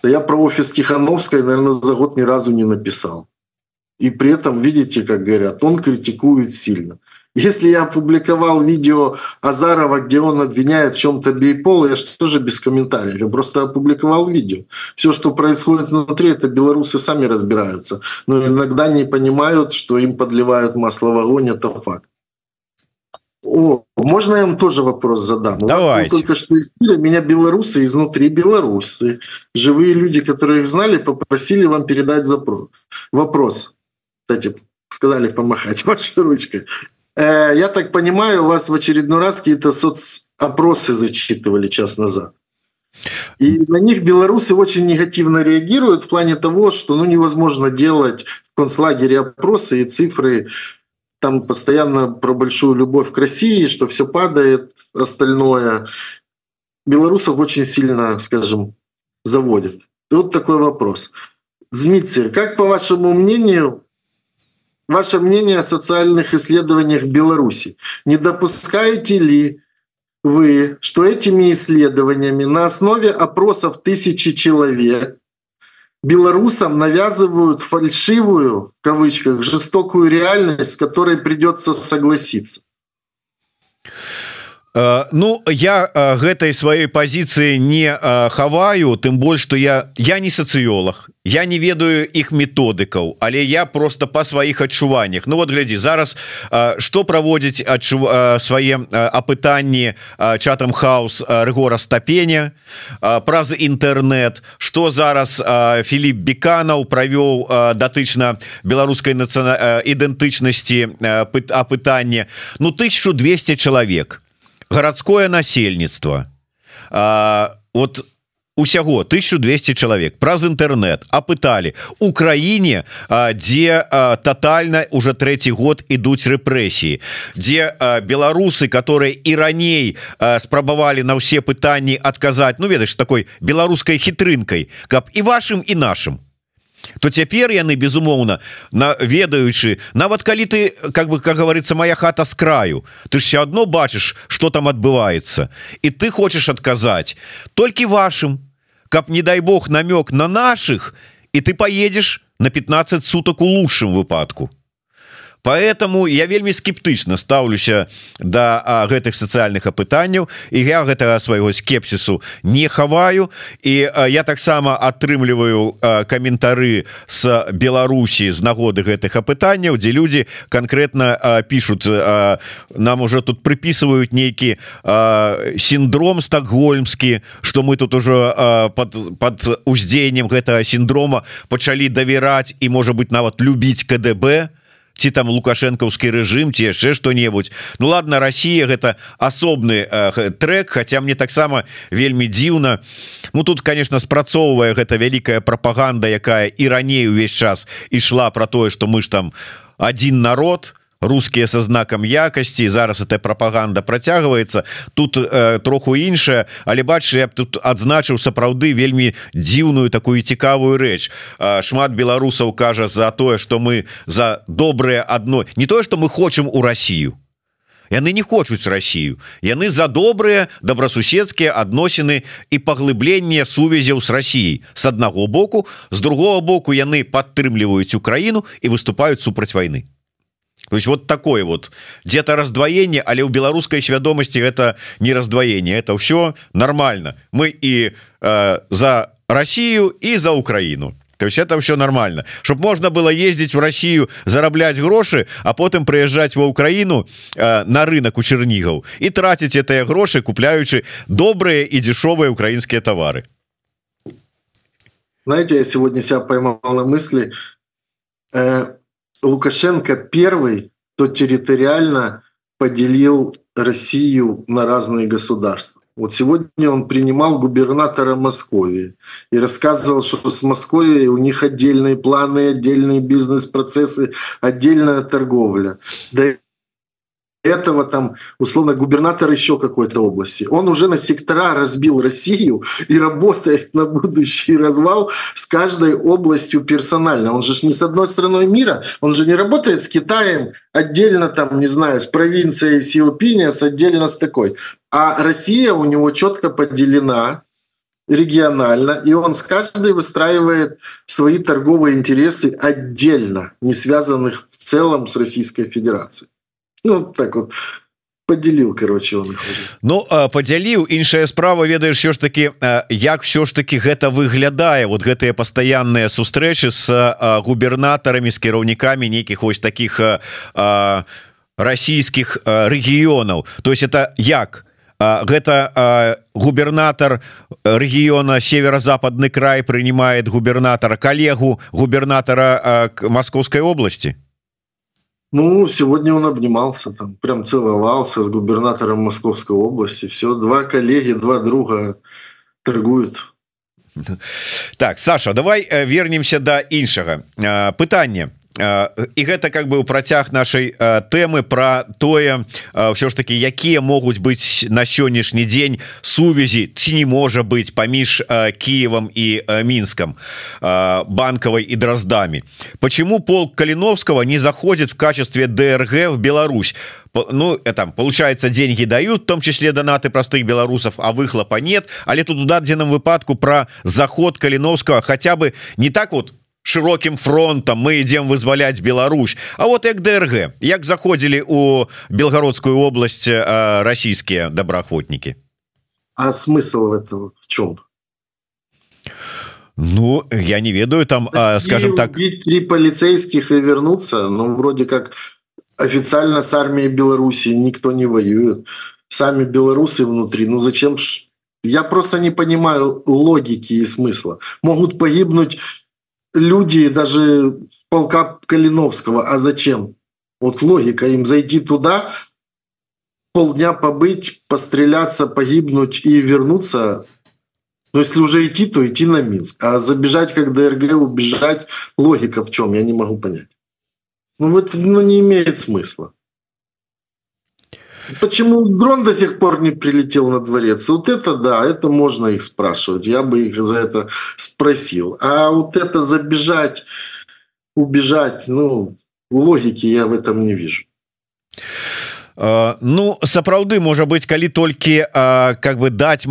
да я про офис Тихановской, наверное, за год ни разу не написал. И при этом, видите, как говорят, он критикует сильно. Если я опубликовал видео Азарова, где он обвиняет в чем-то Бейпол, я же тоже без комментариев. Я просто опубликовал видео. Все, что происходит внутри, это белорусы сами разбираются. Но иногда не понимают, что им подливают масло в огонь, это факт. О, можно я вам тоже вопрос задам? Давайте. только что эфире меня белорусы изнутри белорусы, живые люди, которые их знали, попросили вам передать запрос. Вопрос. Кстати, сказали помахать вашей ручкой. Э, я так понимаю, у вас в очередной раз какие-то соцопросы зачитывали час назад. И на них белорусы очень негативно реагируют в плане того, что ну, невозможно делать в концлагере опросы и цифры там постоянно про большую любовь к России, что все падает, остальное. Белорусов очень сильно, скажем, заводит. И вот такой вопрос. Змитцер, как по вашему мнению, ваше мнение о социальных исследованиях Беларуси? Не допускаете ли вы, что этими исследованиями на основе опросов тысячи человек белорусам навязывают фальшивую в кавычках жестокую реальность с которой придется согласиться ну я э, гэтай сваёй пазіцыі не э, хаваю тым больш что я я не сацыёлог я не ведаю іх методыкаў але я просто по сваіх адчуваннях Ну вот глядзі зараз что праводзіць адчу свае апытанні чатам хаус рэгора стапеня праз інтэрнет что зараз Філіп беканаў правёў датычна беларускай нацыя ідэнтычнасці апытання Ну 1200 чалавек гарадское насельніцтва. Вот усяго 1200 чалавек праз інтэрнет апыталі у краіне дзе тотальна уже третий год ідуць рэпрэсіі дзе беларусы которые і раней спрабавалі на ўсе пытанні адказаць Ну ведаеш такой беларускай хітрынкай каб і вашим і нашим то цяпер яны безумоўна на ведаючы нават калі ты как бы как говорится моя хата с краю ты все одно бачыш что там адбываецца і ты хочешь адказаць толькі вашим. Каб не дай Бог намёк на наших і ты поедешь на 15 суток у лучшем выпадку поэтому я вельмі скептычна стаўлюся да, гэтых сацыяльных апытанняў і я гэтага свайго скепсісу не хаваю. І я таксама атрымліваю каментары с Беларусі з нагоды гэтых апытанняў дзе людзі конкретно пишутць нам уже тут приписываюць нейкі синдром стокгольмскі что мы тут уже под под уздзеяннем гэтага синдрома пачалі давяраць і можа быть нават любіць КДБ ці там лукашэнкаўскі рэжым ці яшчэ что-небудзь Ну ладно Россия гэта асобны э, трек хотя мне таксама вельмі дзіўна. Ну тут конечно спрацоўвае гэта вялікая прапаганда якая і раней увесь час ішла про тое что мы ж там один народ русские со знаком якости зараз эта пропаганда процягваецца тут э, троху іншая але бач я б тут адзначыў сапраўды вельмі дзіўную такую цікавую рэч. Э, шмат беларусаў кажа за тое что мы за доброе одно не тое что мы хочам у Россию яны не хочуць Россию яны за добрыя добрасуседскія адносіны і паглыбленне сувязяў с Россией с аднаго боку з другого боку яны падтрымліваюць Украіну і выступаюць супраць войны то есть вот такое вот. Где-то раздвоение але у беларускай свядомости это не раздвоение. Это все нормально. Мы и э, за Россию и за Украину. То есть это все нормально. Чтобы можно было ездить в Россию зараблять грошы а потым приезжать во Украину э, на рынок у чернигов и тратить это грошы купляючы добрые и дешевые украинские товары. Знаете я сегодня себя поймал на мысли э Лукашенко первый, кто территориально поделил Россию на разные государства. Вот сегодня он принимал губернатора Москвы и рассказывал, что с Москвой у них отдельные планы, отдельные бизнес-процессы, отдельная торговля. Да этого там, условно, губернатор еще какой-то области. Он уже на сектора разбил Россию и работает на будущий развал с каждой областью персонально. Он же не с одной страной мира, он же не работает с Китаем отдельно, там, не знаю, с провинцией Сиопиниас, отдельно с такой. А Россия у него четко поделена регионально, и он с каждой выстраивает свои торговые интересы отдельно, не связанных в целом с Российской Федерацией. Ну так вот. Подзяліл короче он Ну подзяліў іншая справа ведаеш що ж таки як все ж таки гэта выглядае? Вот гэтыя пастаянныя сустрэчы с губернатарамі з кіраўнікамі нейкіх вось таких расійскіх рэгіёнаў. То есть это як? Гэта губернатор рэгіёна северо-западны край принимает губернатора коллегу губернатора Московской области Ну, сегодня он обнимался, там, прям целовался с губернатором Московской области. Все, два коллеги, два друга торгуют. Так, Саша, давай э, вернемся до іншага. Э, пытанне і гэта как бы у працяг нашай тэмы про тое ўсё ж таки якія могуць быць на сённяшні дзень сувязі ці не можа быть паміж Киевом і мінском банковой и дроздами почему полк калиновского не заходит в качестве дрг в Беларусь? Ну там получается деньги дают в том числе донаты простых белорусов а выхлопа нет. Але тут у дадзеном выпадку про заход калиновского хотя бы не так вот широким фронтом мы идем вызволять Беларусь. А вот як дрг як заходили у белгородскую область российские доброохотники? А смысл этого в чем Ну я не ведаю там скажем так три полицейских и вернуться но ну, вроде как официально с армией Беларуси никто не воюет. Сами белорусы внутри ну зачем я просто не понимаю логики и смысла. Могут погибнуть люди даже полка Калиновского. А зачем? Вот логика им зайти туда, полдня побыть, постреляться, погибнуть и вернуться. Но если уже идти, то идти на Минск. А забежать как ДРГ, убежать, логика в чем, я не могу понять. Ну, это ну, не имеет смысла. Почему дрон до сих пор не прилетел на дворец? Вот это да, это можно их спрашивать. Я бы их за это спросил. А вот это забежать, убежать, ну, логики я в этом не вижу. Ну сапраўды можа быть калі толькі как бы дать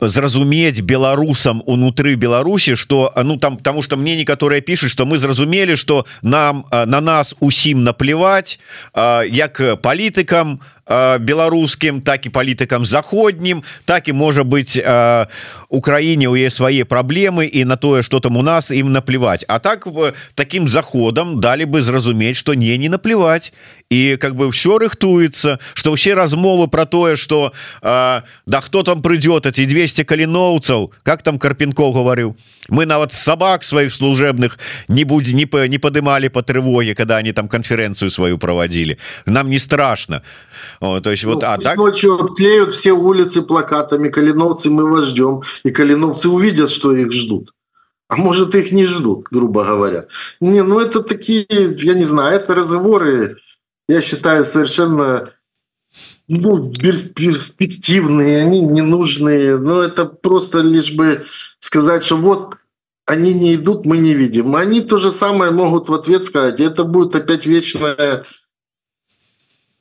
зразумець беларусам унутры Беларусі что ну там потому что мне некаторыя пишутць что мы зразумелі что нам на нас усім наплевать як палітыкам беларускім так і палітыкам заходнім так і можа быть Украіне у е свае праблемы і на тое что там у нас ім наплевать А так таким заходам далі бы зразумець что не не наплевать і как бы все рыхтуецца что все размовы про тое что да кто там придет эти 200 каліноўцаў как там карпенко говорил Мы нават собак своих служебных не будзе не не подымали по трывоге когда они там конференцию свою проводили. Нам не страшно. О, то есть ну, вот а так? ночью клеют все улицы плакатами калиновцы мы вас ждем и калиновцы увидят что их ждут. А может их не ждут грубо говоря. Не ну это такие я не знаю это разговоры я считаю совершенно ну, перспективные они ненужные. Но это просто лишь бы сказать что вот они не идут мы не видим они то же самое могут в ответ сказать это будет опять вечное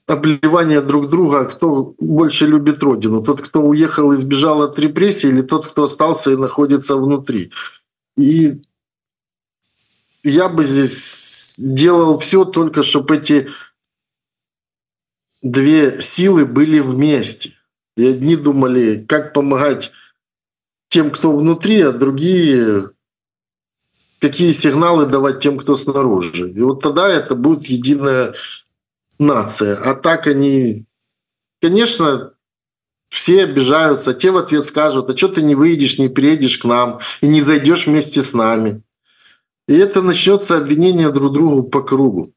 обливание друг друга, кто больше любит родину. Тот, кто уехал и сбежал от репрессий, или тот, кто остался и находится внутри. И я бы здесь делал все только, чтобы эти две силы были вместе. И одни думали, как помогать тем, кто внутри, а другие какие сигналы давать тем, кто снаружи. И вот тогда это будет единая нация. А так они, конечно, все обижаются, те в ответ скажут, а что ты не выйдешь, не приедешь к нам и не зайдешь вместе с нами. И это начнется обвинение друг другу по кругу.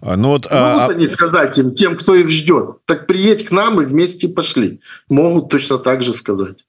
Ну, вот, Могут а... они сказать им, тем, кто их ждет, так приедь к нам и вместе пошли. Могут точно так же сказать.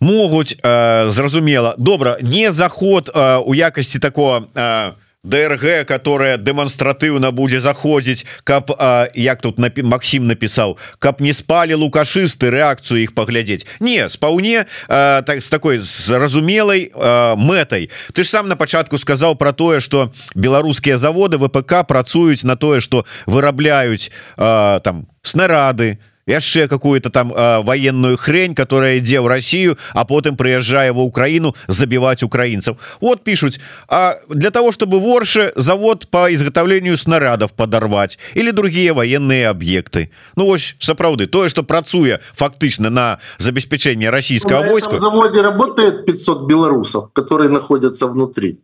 Могут, э, зразумела. Добро, не заход э, у якости такого... Э дрг которая дэманстратыўна будзе заходзіць каб а, як тут на Макссім напісаў каб не спалі лукашысты рэакцыю іх паглядзець не спаўне так з такой зразумелай мэтай ты ж сам на пачатку сказаў про тое что беларускія заводы ВПК працуюць на тое что вырабляюць а, там снарады то яшчэ какую-то там э, военную хрень которая ідзе в Россию а потым приезжая в Украину забивать украинцев. Вот пишут А для того чтобы ворше завод по изготовлению снарядов подорвать или другие военные объекты. Ну ось сапраўды тое что працуе фактычна на забеспечение российского войска. заводе работает 500 белорусов которые находятся внутри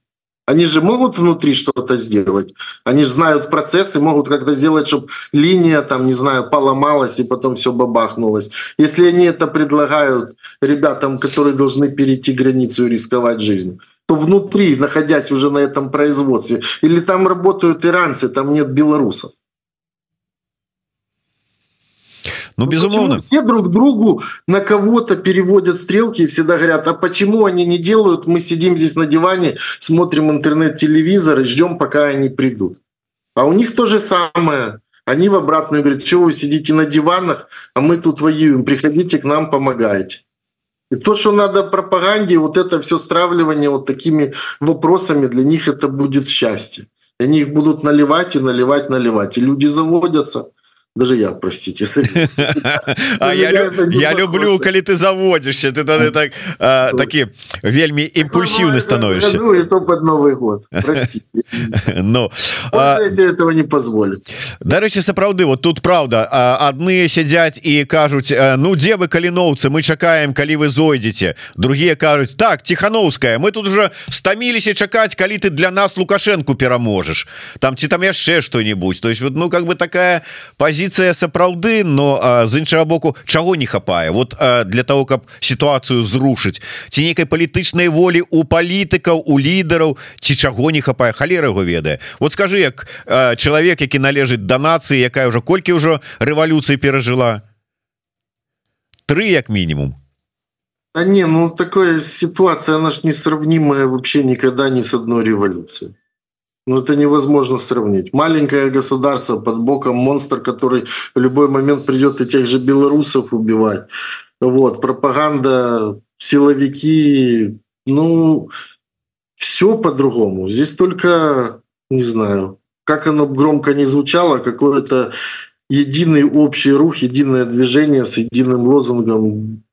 Они же могут внутри что-то сделать. Они же знают процессы, могут как-то сделать, чтобы линия, там, не знаю, поломалась и потом все бабахнулось. Если они это предлагают ребятам, которые должны перейти границу и рисковать жизнью, то внутри, находясь уже на этом производстве, или там работают иранцы, там нет белорусов. Ну, ну безумовно. все друг другу на кого-то переводят стрелки и всегда говорят, а почему они не делают? Мы сидим здесь на диване, смотрим интернет-телевизор и ждем, пока они придут. А у них то же самое. Они в обратную говорят, что вы сидите на диванах, а мы тут воюем, приходите к нам, помогайте. И то, что надо пропаганде, вот это все стравливание вот такими вопросами, для них это будет счастье. они их будут наливать и наливать наливать и люди заводятся даже я простите а я, я люблю калі ты заводишься ты тады так а, такі вельмі імпульсіўны становішься ну, то под новый год но этого не позволит. Дарэчы сапраўды вот тут правда адны сядзяць і кажуць ну дзе вы каліноўцы мы чакаем калі вы зойдзеце другие кажуць так тихохановская мы тут уже стаміліся чакаць калі ты для нас лукашенко пераможешь там ці там яшчэ что-нибудь то есть вот ну как бы такая позиция пазіцыя сапраўды но а, з іншага боку чаго не хапае? Вот а, для того каб сітуацыю зрушыць. Ці нейкай палітычнай волі у палітыкаў у лідараў ці чаго не хапае? Халера яго ведае. Вот скажи як а, чалавек які належыць да нацыі якая ўжо колькі ўжо рэвалюцыі перажыла? Три як мінімум. А не, ну такая ситуация, она ж несравнимая вообще никогда ни с одной революцией. Ну, это невозможно сравнить. Маленькое государство под боком монстр, который в любой момент придет и тех же белорусов убивать. Вот, пропаганда, силовики, ну, все по-другому. Здесь только, не знаю, как оно громко не звучало, какой-то единый общий рух, единое движение с единым лозунгом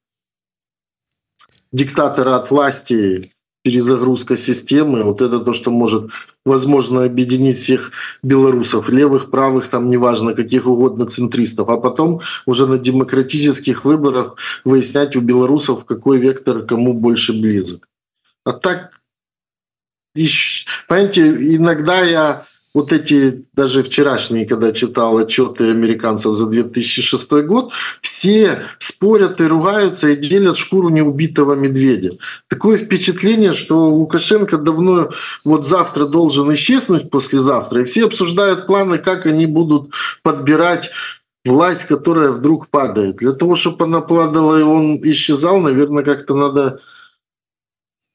диктатора от власти перезагрузка системы, вот это то, что может, возможно, объединить всех белорусов, левых, правых, там неважно, каких угодно центристов, а потом уже на демократических выборах выяснять у белорусов, какой вектор кому больше близок. А так, понимаете, иногда я вот эти, даже вчерашние, когда читал отчеты американцев за 2006 год, все спорят и ругаются и делят шкуру неубитого медведя. Такое впечатление, что Лукашенко давно вот завтра должен исчезнуть послезавтра, и все обсуждают планы, как они будут подбирать власть, которая вдруг падает. Для того, чтобы она падала и он исчезал, наверное, как-то надо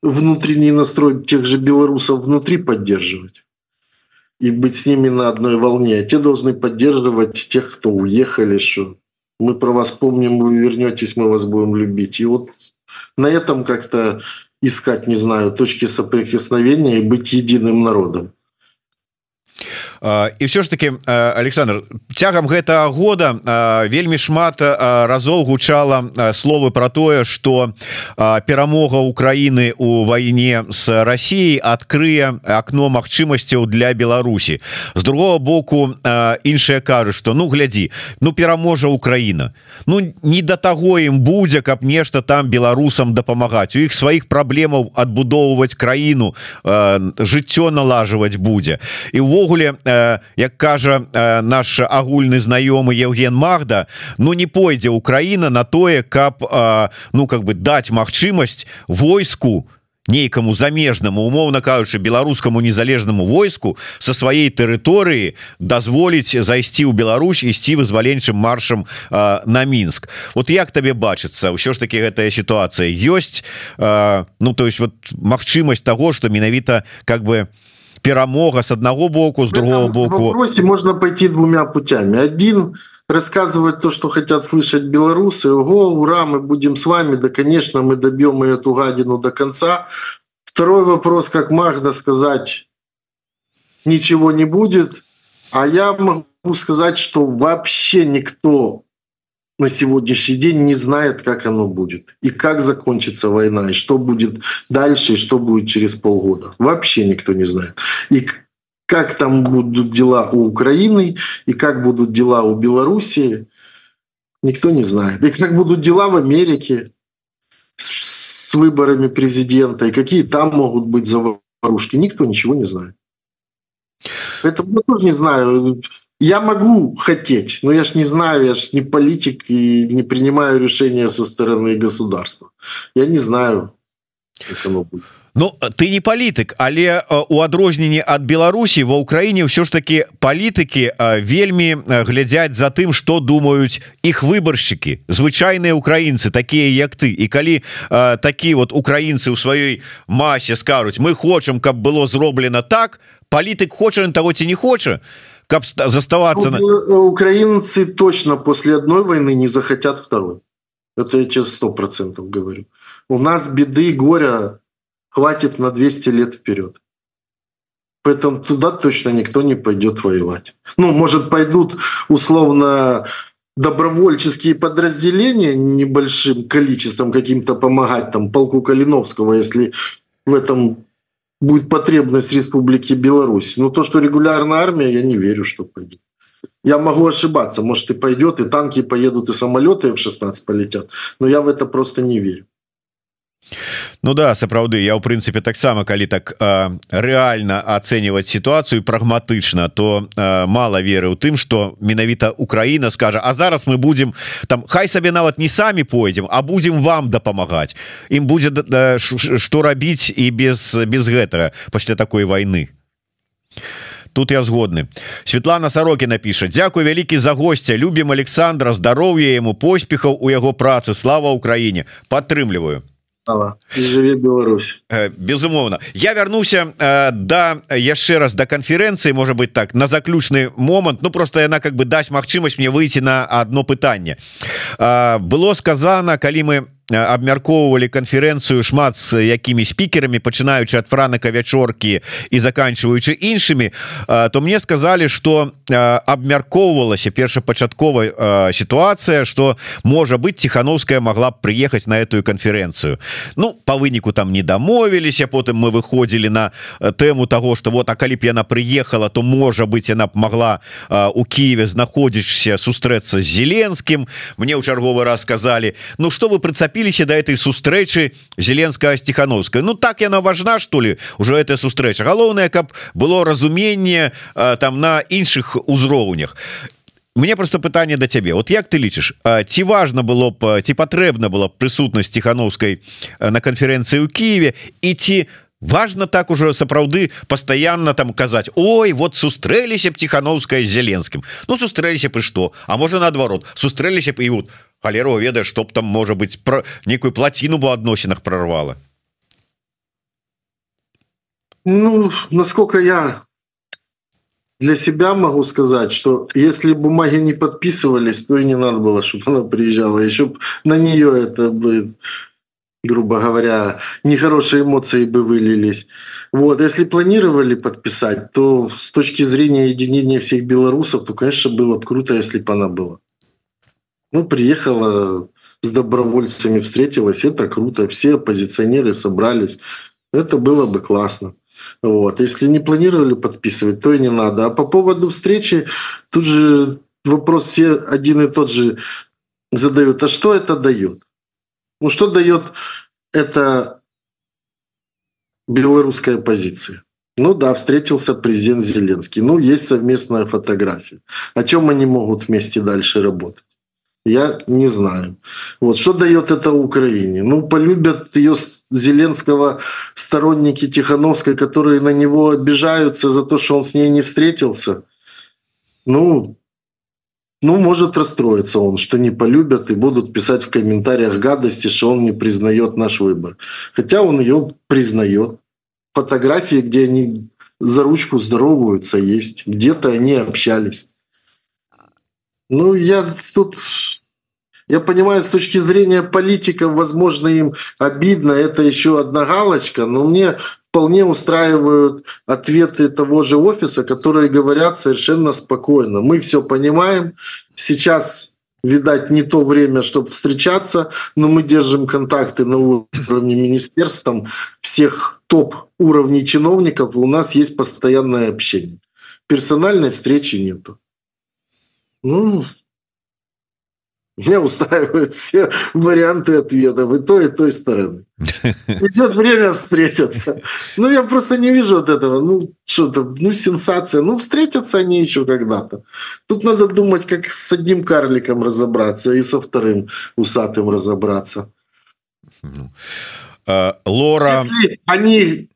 внутренний настрой тех же белорусов внутри поддерживать и быть с ними на одной волне. А те должны поддерживать тех, кто уехали, что мы про вас помним, вы вернетесь, мы вас будем любить. И вот на этом как-то искать, не знаю, точки соприкосновения и быть единым народом. І все ж таки Александр цягам гэтага года вельмі шмат разоў гучала словы про тое что перамога Украины у вайне с Россией адкрые окно магчымасцяў для Беларусі. З другого боку іншыя кажуць что ну глядзі ну пераможа Украина Ну не до таго ім будзе каб нешта там беларусам дапамагаць. У іх сваіх праблемаў адбудоўваць краіну жыццё налажваць будзе і увогуле у як кажа наш агульны знаёмы Евген Магда Ну не пойдзе Украина на тое каб ну как бы даць магчымасць войску нейкаму замежнаму умоўна кажучы беларускаму незалежнаму войску со сваёй тэрыторыі дазволіць зайсці ў Беларусь ісці вызваленчым маршам на мінск вот як табе бачыцца? Ўсё ж таки гэтая сітуацыя ёсць. Ну то есть вот магчымасць того что менавіта как бы не перамога с одного боку с другого боку. вопросе можно пойти двумя путями. Один рассказывать то что хотят слышать белорусы. Ого, ура мы будем с вами! Да конечно мы добьем и эту гадину до конца второй вопрос как Магда сказать ничего не будет а я могу сказать что вообще никто на сегодняшний день не знает, как оно будет, и как закончится война, и что будет дальше, и что будет через полгода. Вообще никто не знает. И как там будут дела у Украины, и как будут дела у Белоруссии, никто не знает. И как будут дела в Америке с выборами президента, и какие там могут быть заварушки, никто ничего не знает. Это я тоже не знаю. Я могу хотеть, но я ж не знаю, я ж не политик и не принимаю решения со стороны государства. Я не знаю, как оно будет. Ну ты не палітык але у адрозненні ад Беларусі ва ўкраіне ўсё ж таки палітыкі вельмі глядзяць за тым что думаюць іх выбаршчыкі звычайныя украінцы такія як ты і калі а, такі вот украінцы ў сваёй масе скажуць мы хочам каб было зроблена так палітык хоча того ці не хоча каб заставаться ну, украинцы точно после одной войны не захотят второй. Это я тебе сто процентов говорю. У нас беды горя хватит на 200 лет вперед. Поэтому туда точно никто не пойдет воевать. Ну, может, пойдут условно добровольческие подразделения небольшим количеством каким-то помогать, там, полку Калиновского, если в этом будет потребность Республики Беларусь. Но то, что регулярная армия, я не верю, что пойдет. Я могу ошибаться, может и пойдет, и танки поедут, и самолеты в 16 полетят, но я в это просто не верю. Ну да сапраўды я ў прынцыпе таксама калі так э, реально ацэньваць сітуацыю прагматычна то э, мало веры ў тым что менавіта Украіна скажа А зараз мы будем там хай сабе нават не самі пойдзем а будем вам дапамагаць ім будзе да, что рабіць і без без гэтага пасля такой войны тут я згодны. Светлана сороки напіша Дякую вялікі за гостця любім Александра здароўя яму поспехаў у яго працы слава Украіне! Падтрымліваю жыве Беларусь безумоўна я вярнуся да яшчэ раз до канферэнцыі можа быть так на заключны момант Ну просто яна как бы даць магчымасць мне выйти на одно пытанне было сказано калі мы абмяркоўвалі канферэнцыю шмат з якімі спікерамі пачынаючы ад франака вячоркі і заканчиваючы іншымі то мне сказали что абмяркоўвалася першапачатковая сітуацыя что можа быть тихохановская могла б приехать на эту канферэнцыю Ну по выніку там не дамовіліся потым мы выходзілі на тэму того что вот а калі б яна приехала то можа быть яна б могла у Киеве знаходзішся сустрэцца з зеленскім мне ў чарговы раз сказали Ну что вы прыцапілі дачапіліся до этой сустрэчы зеленская стихохановская Ну так яна важна что ли уже эта сустрэча галоўная каб было разуменне там на іншых узроўнях мне просто пытанне до цябе вот як ты лічыш ці важно было б ці патрэбна была прысутнасць тихохановскай на канферэнцыі ў Киеве і ці важно так уже сапраўды постоянно там казаць Ой вот сустрэліся б тихохановская зеленскім Ну сустрэліся бы что А можа наадварот сустрэліся б і вот халеру ведаеш чтоб там можа быть про некую плотину бы адносінах прорвала Ну насколько я для себя могу сказать что если бумаги не подписывались то и не надо было чтобы она приезжала еще на нее это будет грубо говоря нехорошие эмоции бы вылились вот если планировали подписать то с точки зрения единения всех белорусов то конечно было бы круто если бы она была ну, приехала с добровольцами, встретилась, это круто. Все оппозиционеры собрались. Это было бы классно. Вот. Если не планировали подписывать, то и не надо. А по поводу встречи, тут же вопрос все один и тот же задают. А что это дает? Ну, что дает это белорусская позиция? Ну да, встретился президент Зеленский. Ну, есть совместная фотография. О чем они могут вместе дальше работать? Я не знаю. Вот что дает это Украине? Ну, полюбят ее Зеленского сторонники Тихановской, которые на него обижаются за то, что он с ней не встретился. Ну, ну, может расстроиться он, что не полюбят и будут писать в комментариях гадости, что он не признает наш выбор. Хотя он ее признает. Фотографии, где они за ручку здороваются, есть. Где-то они общались. Ну, я тут... Я понимаю, с точки зрения политиков, возможно, им обидно, это еще одна галочка, но мне вполне устраивают ответы того же офиса, которые говорят совершенно спокойно. Мы все понимаем, сейчас, видать, не то время, чтобы встречаться, но мы держим контакты на уровне министерств, там всех топ уровней чиновников, и у нас есть постоянное общение. Персональной встречи нету. Ну, меня устраивают все варианты ответов и той, и той стороны. Идет время встретиться. Ну, я просто не вижу от этого. Ну, что-то, ну, сенсация. Ну, встретятся они еще когда-то. Тут надо думать, как с одним карликом разобраться и со вторым усатым разобраться. Uh, Лора... Если они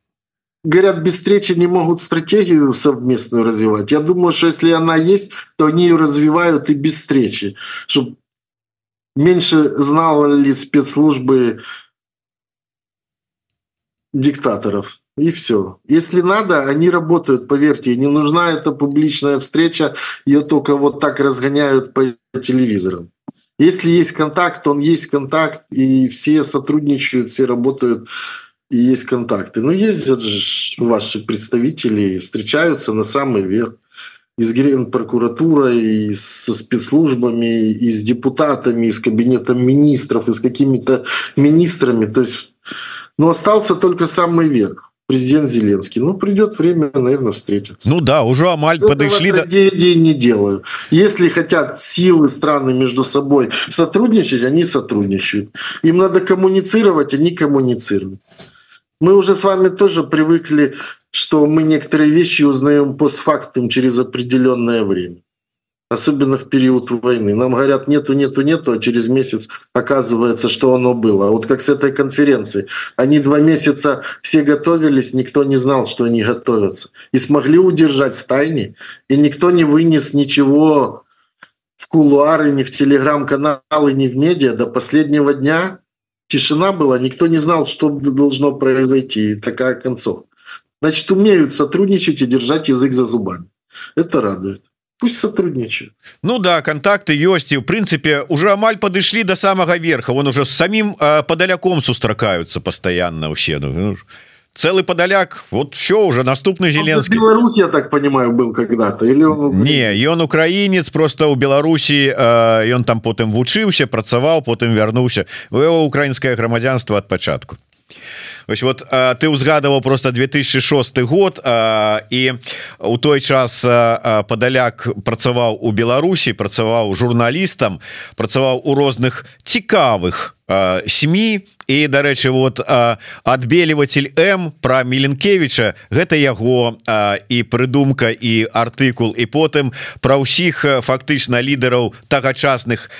говорят, без встречи не могут стратегию совместную развивать. Я думаю, что если она есть, то они ее развивают и без встречи. Чтобы меньше знали спецслужбы диктаторов. И все. Если надо, они работают, поверьте. Не нужна эта публичная встреча, ее только вот так разгоняют по телевизорам. Если есть контакт, он есть контакт, и все сотрудничают, все работают и есть контакты. Но ездят же ваши представители, встречаются на самый верх и с Генпрокуратурой, и со спецслужбами, и с депутатами, и с кабинетом министров, и с какими-то министрами. То есть, ну, остался только самый верх президент Зеленский. Ну, придет время, наверное, встретиться. Ну да, уже Амаль подошли до... не делаю. Если хотят силы страны между собой сотрудничать, они сотрудничают. Им надо коммуницировать, они коммуницируют. Мы уже с вами тоже привыкли, что мы некоторые вещи узнаем постфактум через определенное время. Особенно в период войны. Нам говорят, нету, нету, нету, а через месяц оказывается, что оно было. А вот как с этой конференцией. Они два месяца все готовились, никто не знал, что они готовятся. И смогли удержать в тайне. И никто не вынес ничего в кулуары, ни в телеграм-каналы, ни в медиа до последнего дня. Тишина была, никто не знал, что должно произойти. И такая концовка. Значит, умеют сотрудничать и держать язык за зубами. Это радует. Пусть сотрудничают. Ну да контакты ёсць і в прынцыпе уже амаль падышлі до самого верха. Он уже с самим э, падаляком сустракаются постоянно вообще. Ну, целый падаляк вот все уже наступны зеленский. Беларусь я так понимаю был когда-то или он не ён украінец просто у Беларусі э, ён там потым вучыўся працаваў потым вярнуўся его украінскае грамадзянство от пачатку Вось вот ты узгадываў просто 2006 год і у той час падаляк працаваў у Беларусі працаваў журналістам працаваў у розных цікавых сем'і і дарэчы вот адбеліватель М про меленкевича гэта яго і прыдумка і артыкул і потым про ўсіх фактычна лідараў тагачасных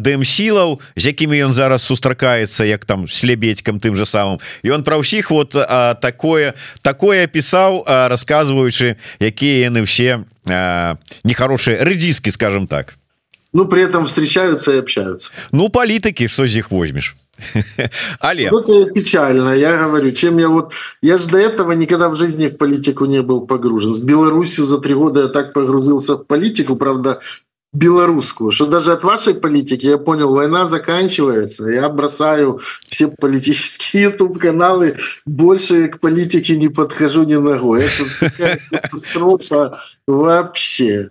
дэм сілаў з якімі ён зараз сустракаецца як там слебедькам тым же самым. І он про ўсіх вот такое такое пісаў рассказываючы якія яны все нехорошие рэдзіскі скажем так. Ну при этом встречаются и общаются. Ну политики что из них возьмешь Але вот это печально я говорю чем я вот я же до этого никогда в жизни в политику не был погружен. С Беларусью за три года я так погрузился в политику правда белорусскую что даже от вашей политики я понял война заканчивается я бросаю все политические youtube каналы больше к политике не подхожу ни ногой. Это вообще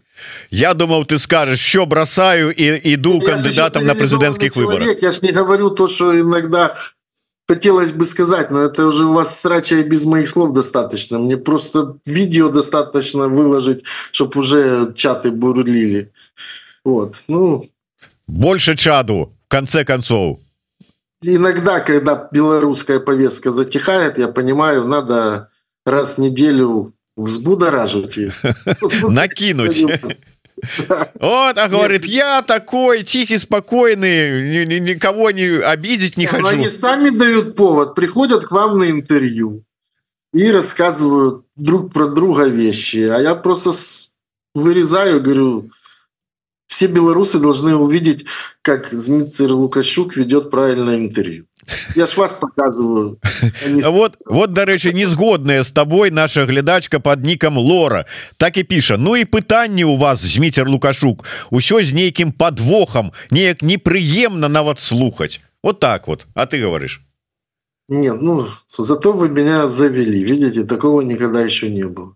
Я думал ты скажешь что бросаю и иду я кандидатом на президентских выборах я ж не говорю то что иногда хотелось бы сказать но это уже у вас срача без моих слов достаточно. Мне просто видео достаточно выложить чтобы уже чаты бурлили. Вот ну. Больше чаду в конце концов. Иногда когда белорусская повестка затихает я понимаю надо раз в неделю взбудоражить накинуть Вот, а говорит, я такой тихий, спокойный, никого не обидеть не хочу. Они сами дают повод, приходят к вам на интервью и рассказывают друг про друга вещи. А я просто вырезаю, говорю, все белорусы должны увидеть, как Дмитрий Лукашук ведет правильное интервью Я ж вас показываю вот вот дарэчы незгодная с тобой наша глядачка под ником лора так и піша Ну и пытанне у вас змітер лукашук усё з нейкім подвохам неяк непрыемна нават слухаць вот так вот а ты говоришь нет ну зато вы меня завели видите такого никогда еще не было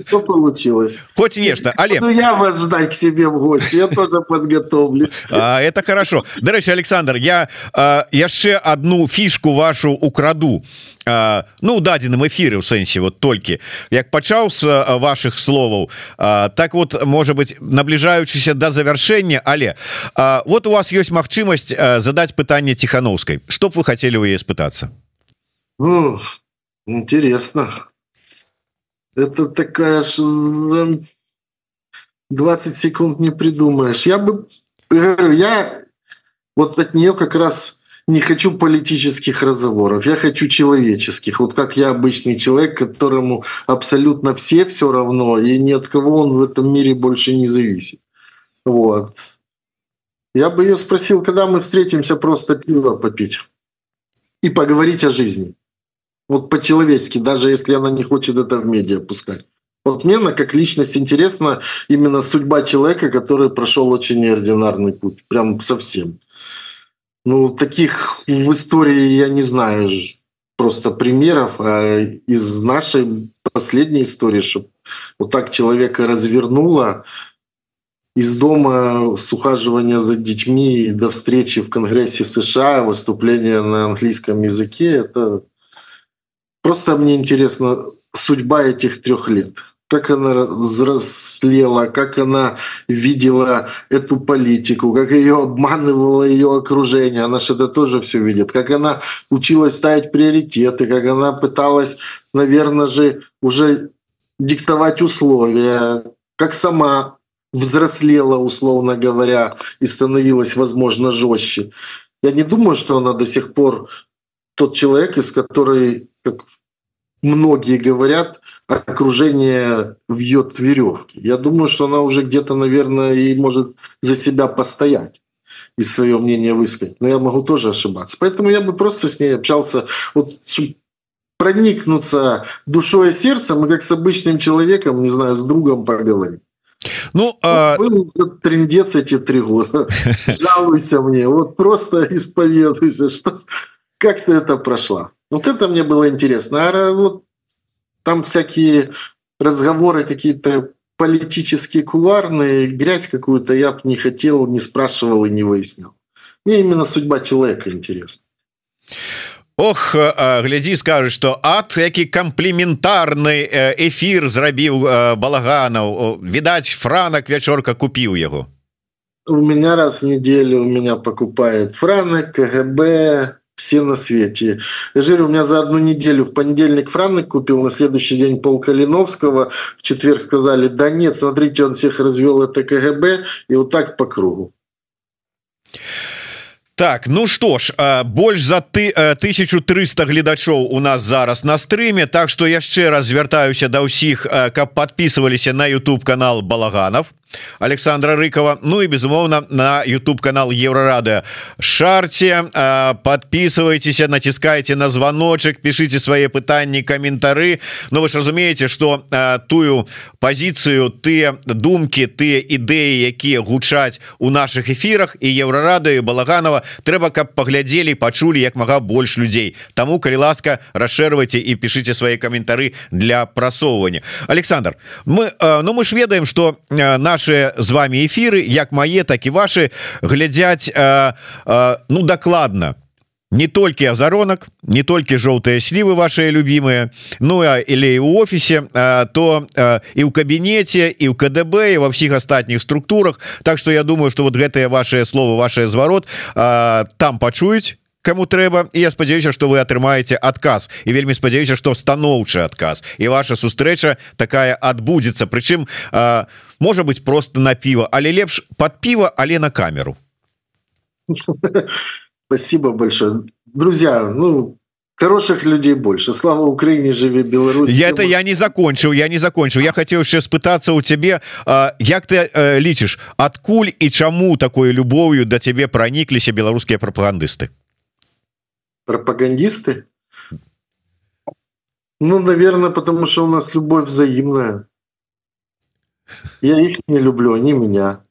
Все получилось. Хоть нечто але ну, я вас ждать к себе в гости я тоже подготовлюсь. А, это хорошо. Дарэчы Александр я яшчэ одну фішку вашу украду. Ну дадзеным эфиры у сэнсе вот толькі як пачаў с ваших словаў так вот может быть набліжаючыся до завяршэння але вот у вас есть магчымасць задать пытанне тихохановской чтоб вы хотели вы испытаться? Ну, интересно это такая 20 секунд не придумаешь. Я бы говорю я вот от нее как раз не хочу политических разговоров. Я хочу человеческих. Вот как я обычный человек которому абсолютно все все равно и ни от кого он в этом мире больше не зависит. Вот. Я бы ее спросил когда мы встретимся просто пиво попить и поговорить о жизни вот по-человечески, даже если она не хочет это в медиа пускать. Вот мне на как личность интересна именно судьба человека, который прошел очень неординарный путь, прям совсем. Ну, таких в истории я не знаю. просто примеров а из нашей последней истории, что вот так человека развернуло из дома с ухаживания за детьми до встречи в Конгрессе США, выступления на английском языке. Это просто мне интересно судьба этих трех лет как она взрослела, как она видела эту политику, как ее обманывало ее окружение. Она же это тоже все видит. Как она училась ставить приоритеты, как она пыталась, наверное же, уже диктовать условия, как сама взрослела, условно говоря, и становилась, возможно, жестче. Я не думаю, что она до сих пор тот человек, из которой, как многие говорят, окружение вьет веревки. Я думаю, что она уже где-то, наверное, и может за себя постоять и свое мнение высказать. Но я могу тоже ошибаться. Поэтому я бы просто с ней общался, вот, проникнуться душой и сердцем, и как с обычным человеком, не знаю, с другом поговорить. Ну, а... Был трендец эти три года. Жалуйся мне. Вот просто исповедуйся, что как ты это прошла. Вот это мне было интересно. А вот там всякие разговоры какие-то политические, куларные, грязь какую-то я бы не хотел, не спрашивал и не выяснил. Мне именно судьба человека интересна. Ох глядзі скажу что ад які камплементарны эфир зрабіў балаганаў відаць франак вячорка купіў яго у меня раз в неделю у меня покупает франак КГБ все на свете. Я же говорю, у меня за одну неделю в понедельник Франк купил, на следующий день Пол Калиновского, в четверг сказали, да нет, смотрите, он всех развел, это КГБ, и вот так по кругу. Так ну что ж больш за ты 1300 гледачоў у нас зараз на стрыме Так что яшчэ раз звяртаюся да ўсіх каб подписываліся на YouTube канал балаганов Александра рыкова. Ну и безумоўно на YouTube канал еврорады шарте подписывайтесь натискайте на звоночек пишите свои пытанні комментары но вы ж разумеете что тую позицию ты думки ты ідэі якія гучаць у наших эфирах и еврорады балаганова трэба каб поглядзелі пачулі як мага больш людзей. Тому калі ласка расшервайте и пишите свои комментары для прасоўвання Александр мы ну мы ж ведаем что наш наши з вами эфиры як мае так і ваши глядзяць э, э, ну дакладна. Не толькі азаронак не толькі жоўтыя слівы ваши любимые Ну а или у офісе э, то э, і ў кабінеце і ў КДБ і ва ўсіх астатніх структурах. Так что я думаю что вот гэтыя ваши словы ваше зварот э, там пачуюць кому трэба і я спадзяюся что вы атрымаеце адказ. І вельмі спадзяюся что станоўчы адказ. І ваша сустрэча такая адбудзецца. Прычым можа быть просто на піва. Але лепш под піва але на камеру. Спасибо большое. Друзья ну хороших людей больше. Слава Украине живе Беларусь я это я не закончил я не закончил. Я хотел еще спытаться у тебе як ты лічишь адкуль і чаму такой любовью до тебе проникліся беларускія прапагандысты пропагандисты? Ну, наверное, потому что у нас любовь взаимная. Я их не люблю, они меня.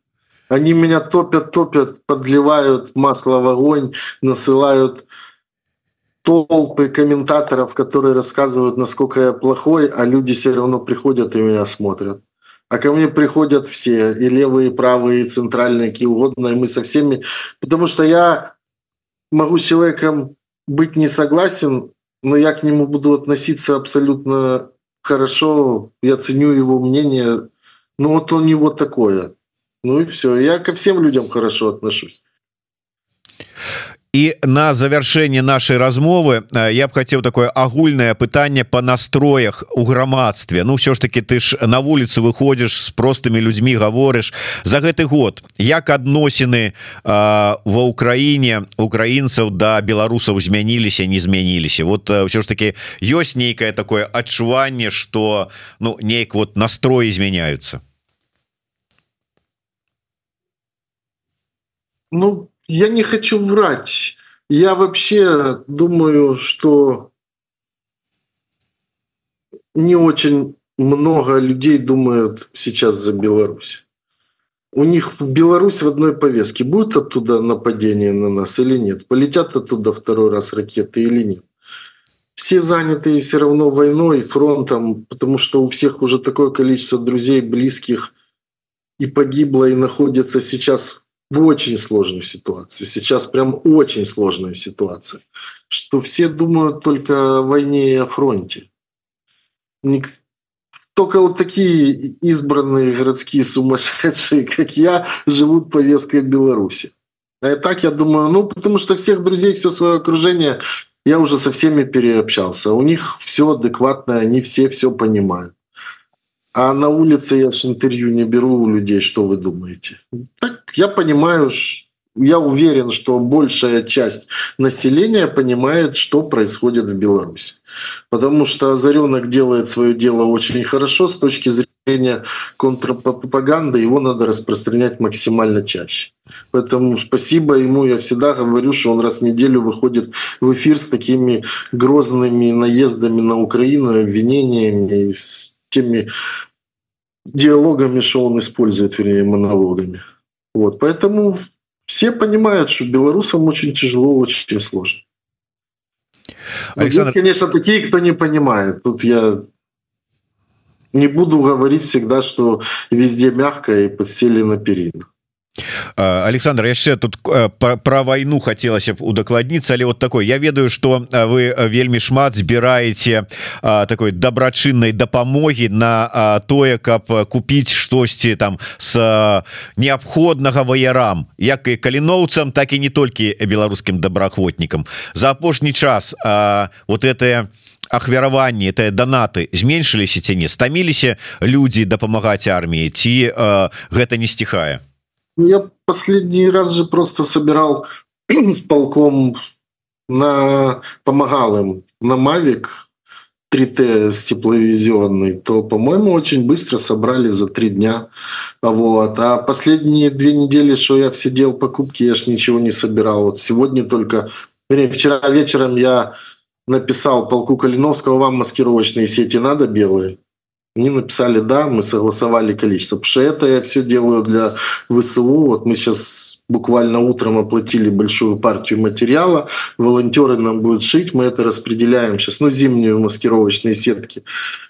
Они меня топят, топят, подливают масло в огонь, насылают толпы комментаторов, которые рассказывают, насколько я плохой, а люди все равно приходят и меня смотрят. А ко мне приходят все, и левые, и правые, и центральные, какие угодно, и мы со всеми. Потому что я могу с человеком быть не согласен, но я к нему буду относиться абсолютно хорошо, я ценю его мнение, ну вот у него такое. Ну и все, я ко всем людям хорошо отношусь. І на завяршэнне нашай размовы я б хацеў такое агульнае пытанне по настроях у грамадстве Ну ўсё ж таки ты ж на вуліцу выходзіш з простымі людзьмі гаворыш за гэты год як адносіны ва ўкраіне украінцаў да беларусаў змяніліся не змяніліся? Вот ўсё ж таки ёсць нейкае такое адчуванне что ну нейк вот настроі змяняются Ну я не хочу врать. Я вообще думаю, что не очень много людей думают сейчас за Беларусь. У них в Беларусь в одной повестке. Будет оттуда нападение на нас или нет? Полетят оттуда второй раз ракеты или нет? все занятые все равно войной, фронтом, потому что у всех уже такое количество друзей, близких и погибло, и находится сейчас в очень сложной ситуации. Сейчас прям очень сложная ситуация. Что все думают только о войне и о фронте. Только вот такие избранные городские сумасшедшие, как я, живут повесткой Беларуси. А так я думаю, ну, потому что всех друзей, все свое окружение, я уже со всеми переобщался. У них все адекватно, они все все понимают. А на улице я же интервью не беру у людей, что вы думаете. Так я понимаю, я уверен, что большая часть населения понимает, что происходит в Беларуси. Потому что Озаренок делает свое дело очень хорошо с точки зрения контрпропаганды, его надо распространять максимально чаще. Поэтому спасибо ему. Я всегда говорю, что он раз в неделю выходит в эфир с такими грозными наездами на Украину, обвинениями, с теми диалогами, что он использует, вернее, монологами. Вот. Поэтому все понимают, что белорусам очень тяжело, очень сложно. Александр... Есть, конечно, такие, кто не понимает. Тут я не буду говорить всегда, что везде мягко и подстелено перина. Александр яшчэ тут про войну хотелось б удакладніцца але вот такой я ведаю что вы вельмі шмат збіраеце такой дабрачыннай дапамогі на тое каб купіць штосьці там с неабходнага ваярам як і каліноўцам так і не толькі беларускім добраахвотнікам. За апошні час вот это ахвяраванні это данаты зменшыліся ці не? Стаміліся людзі дапамагаць арміі ці гэта не сціхае я последний раз же просто собирал с полком на помогал им на Мавик 3Т с тепловизионной, то, по-моему, очень быстро собрали за три дня. Вот. А последние две недели, что я все делал покупки, я ж ничего не собирал. Вот сегодня только... Вернее, вчера вечером я написал полку Калиновского, вам маскировочные сети надо белые? Они написали «да», мы согласовали количество. Потому что это я все делаю для ВСУ. Вот мы сейчас буквально утром оплатили большую партию материала. Волонтеры нам будут шить. Мы это распределяем сейчас, ну, зимние маскировочные сетки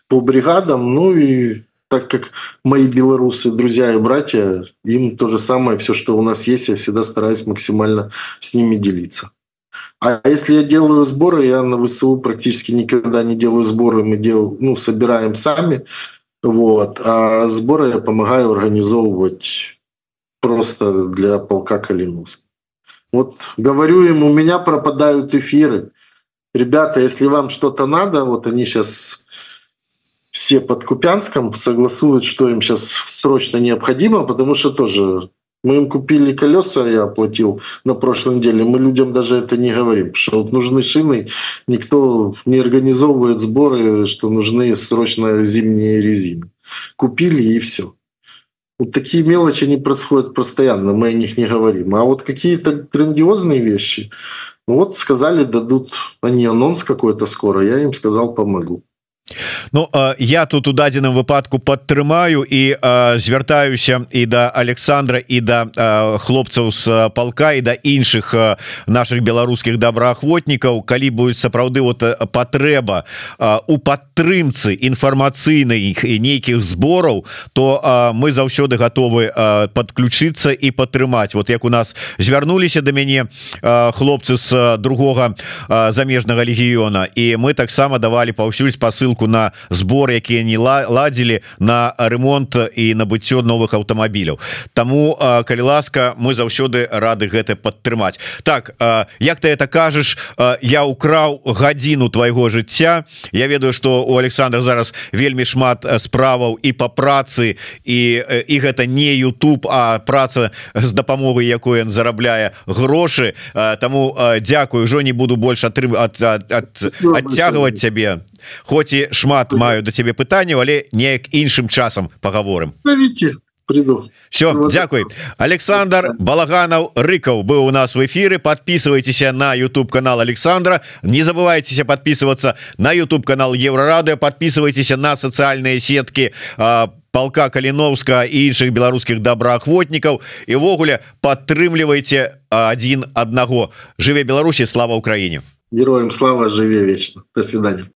по бригадам. Ну и так как мои белорусы, друзья и братья, им то же самое, все, что у нас есть, я всегда стараюсь максимально с ними делиться. А если я делаю сборы, я на ВСУ практически никогда не делаю сборы, мы дел, ну, собираем сами. Вот. А сборы я помогаю организовывать просто для полка Калиновска. Вот говорю им, у меня пропадают эфиры. Ребята, если вам что-то надо, вот они сейчас все под Купянском согласуют, что им сейчас срочно необходимо, потому что тоже мы им купили колеса, я оплатил на прошлой неделе. Мы людям даже это не говорим, что вот нужны шины. Никто не организовывает сборы, что нужны срочно зимние резины. Купили и все. Вот такие мелочи не происходят постоянно, мы о них не говорим. А вот какие-то грандиозные вещи, вот сказали, дадут они анонс какой-то скоро, я им сказал, помогу. Ну я тут у дадзеным выпадку падтрымаю і звяртаюся і да Александра і да хлопцаў з палка і да іншых наших беларускіх добраахвотнікаў калі будет сапраўды вот патрэба у падтрымцы інфармацыйных і нейкіх збораў то мы заўсёды готовы подключиться і падтрымаць вот як у нас звярнуліся до мяне хлопцы з другога замежнага легіёна і мы таксама давалі паўсюль спасыл ссылку на сбор якія не ладзілі на ремонт і набыццё новых аўтамабіляў. Таму калі ласка мы заўсёды рады гэта падтрымаць. Так як ты это кажаш я украў гадзіну твайго жыцця. Я ведаю что у Александра зараз вельмі шмат справаў і по працы і і гэта не YouTube а праца з дапамогай якой ён зарабляе грошы. Таму дзякую ўжо не буду больше атрымаць адцягваць цябе. Хоць і шмат маю до цябе пытанняў але неяк іншым часам паговорым. Приду все Дякуй Александр балаганаў рыкаў быў у нас в эфиры подписывайтеся на YouTube канал Александра. Не забывайтеся подписываться на YouTube канал еврорады подписывайтеся на социальные сетки по полка каліновска і іншых беларускіх добраахвотнікаў івогуле падтрымлівайте один аднаго жыве Беларусі слава Украіне Героям слава, живе вечно. До свидания.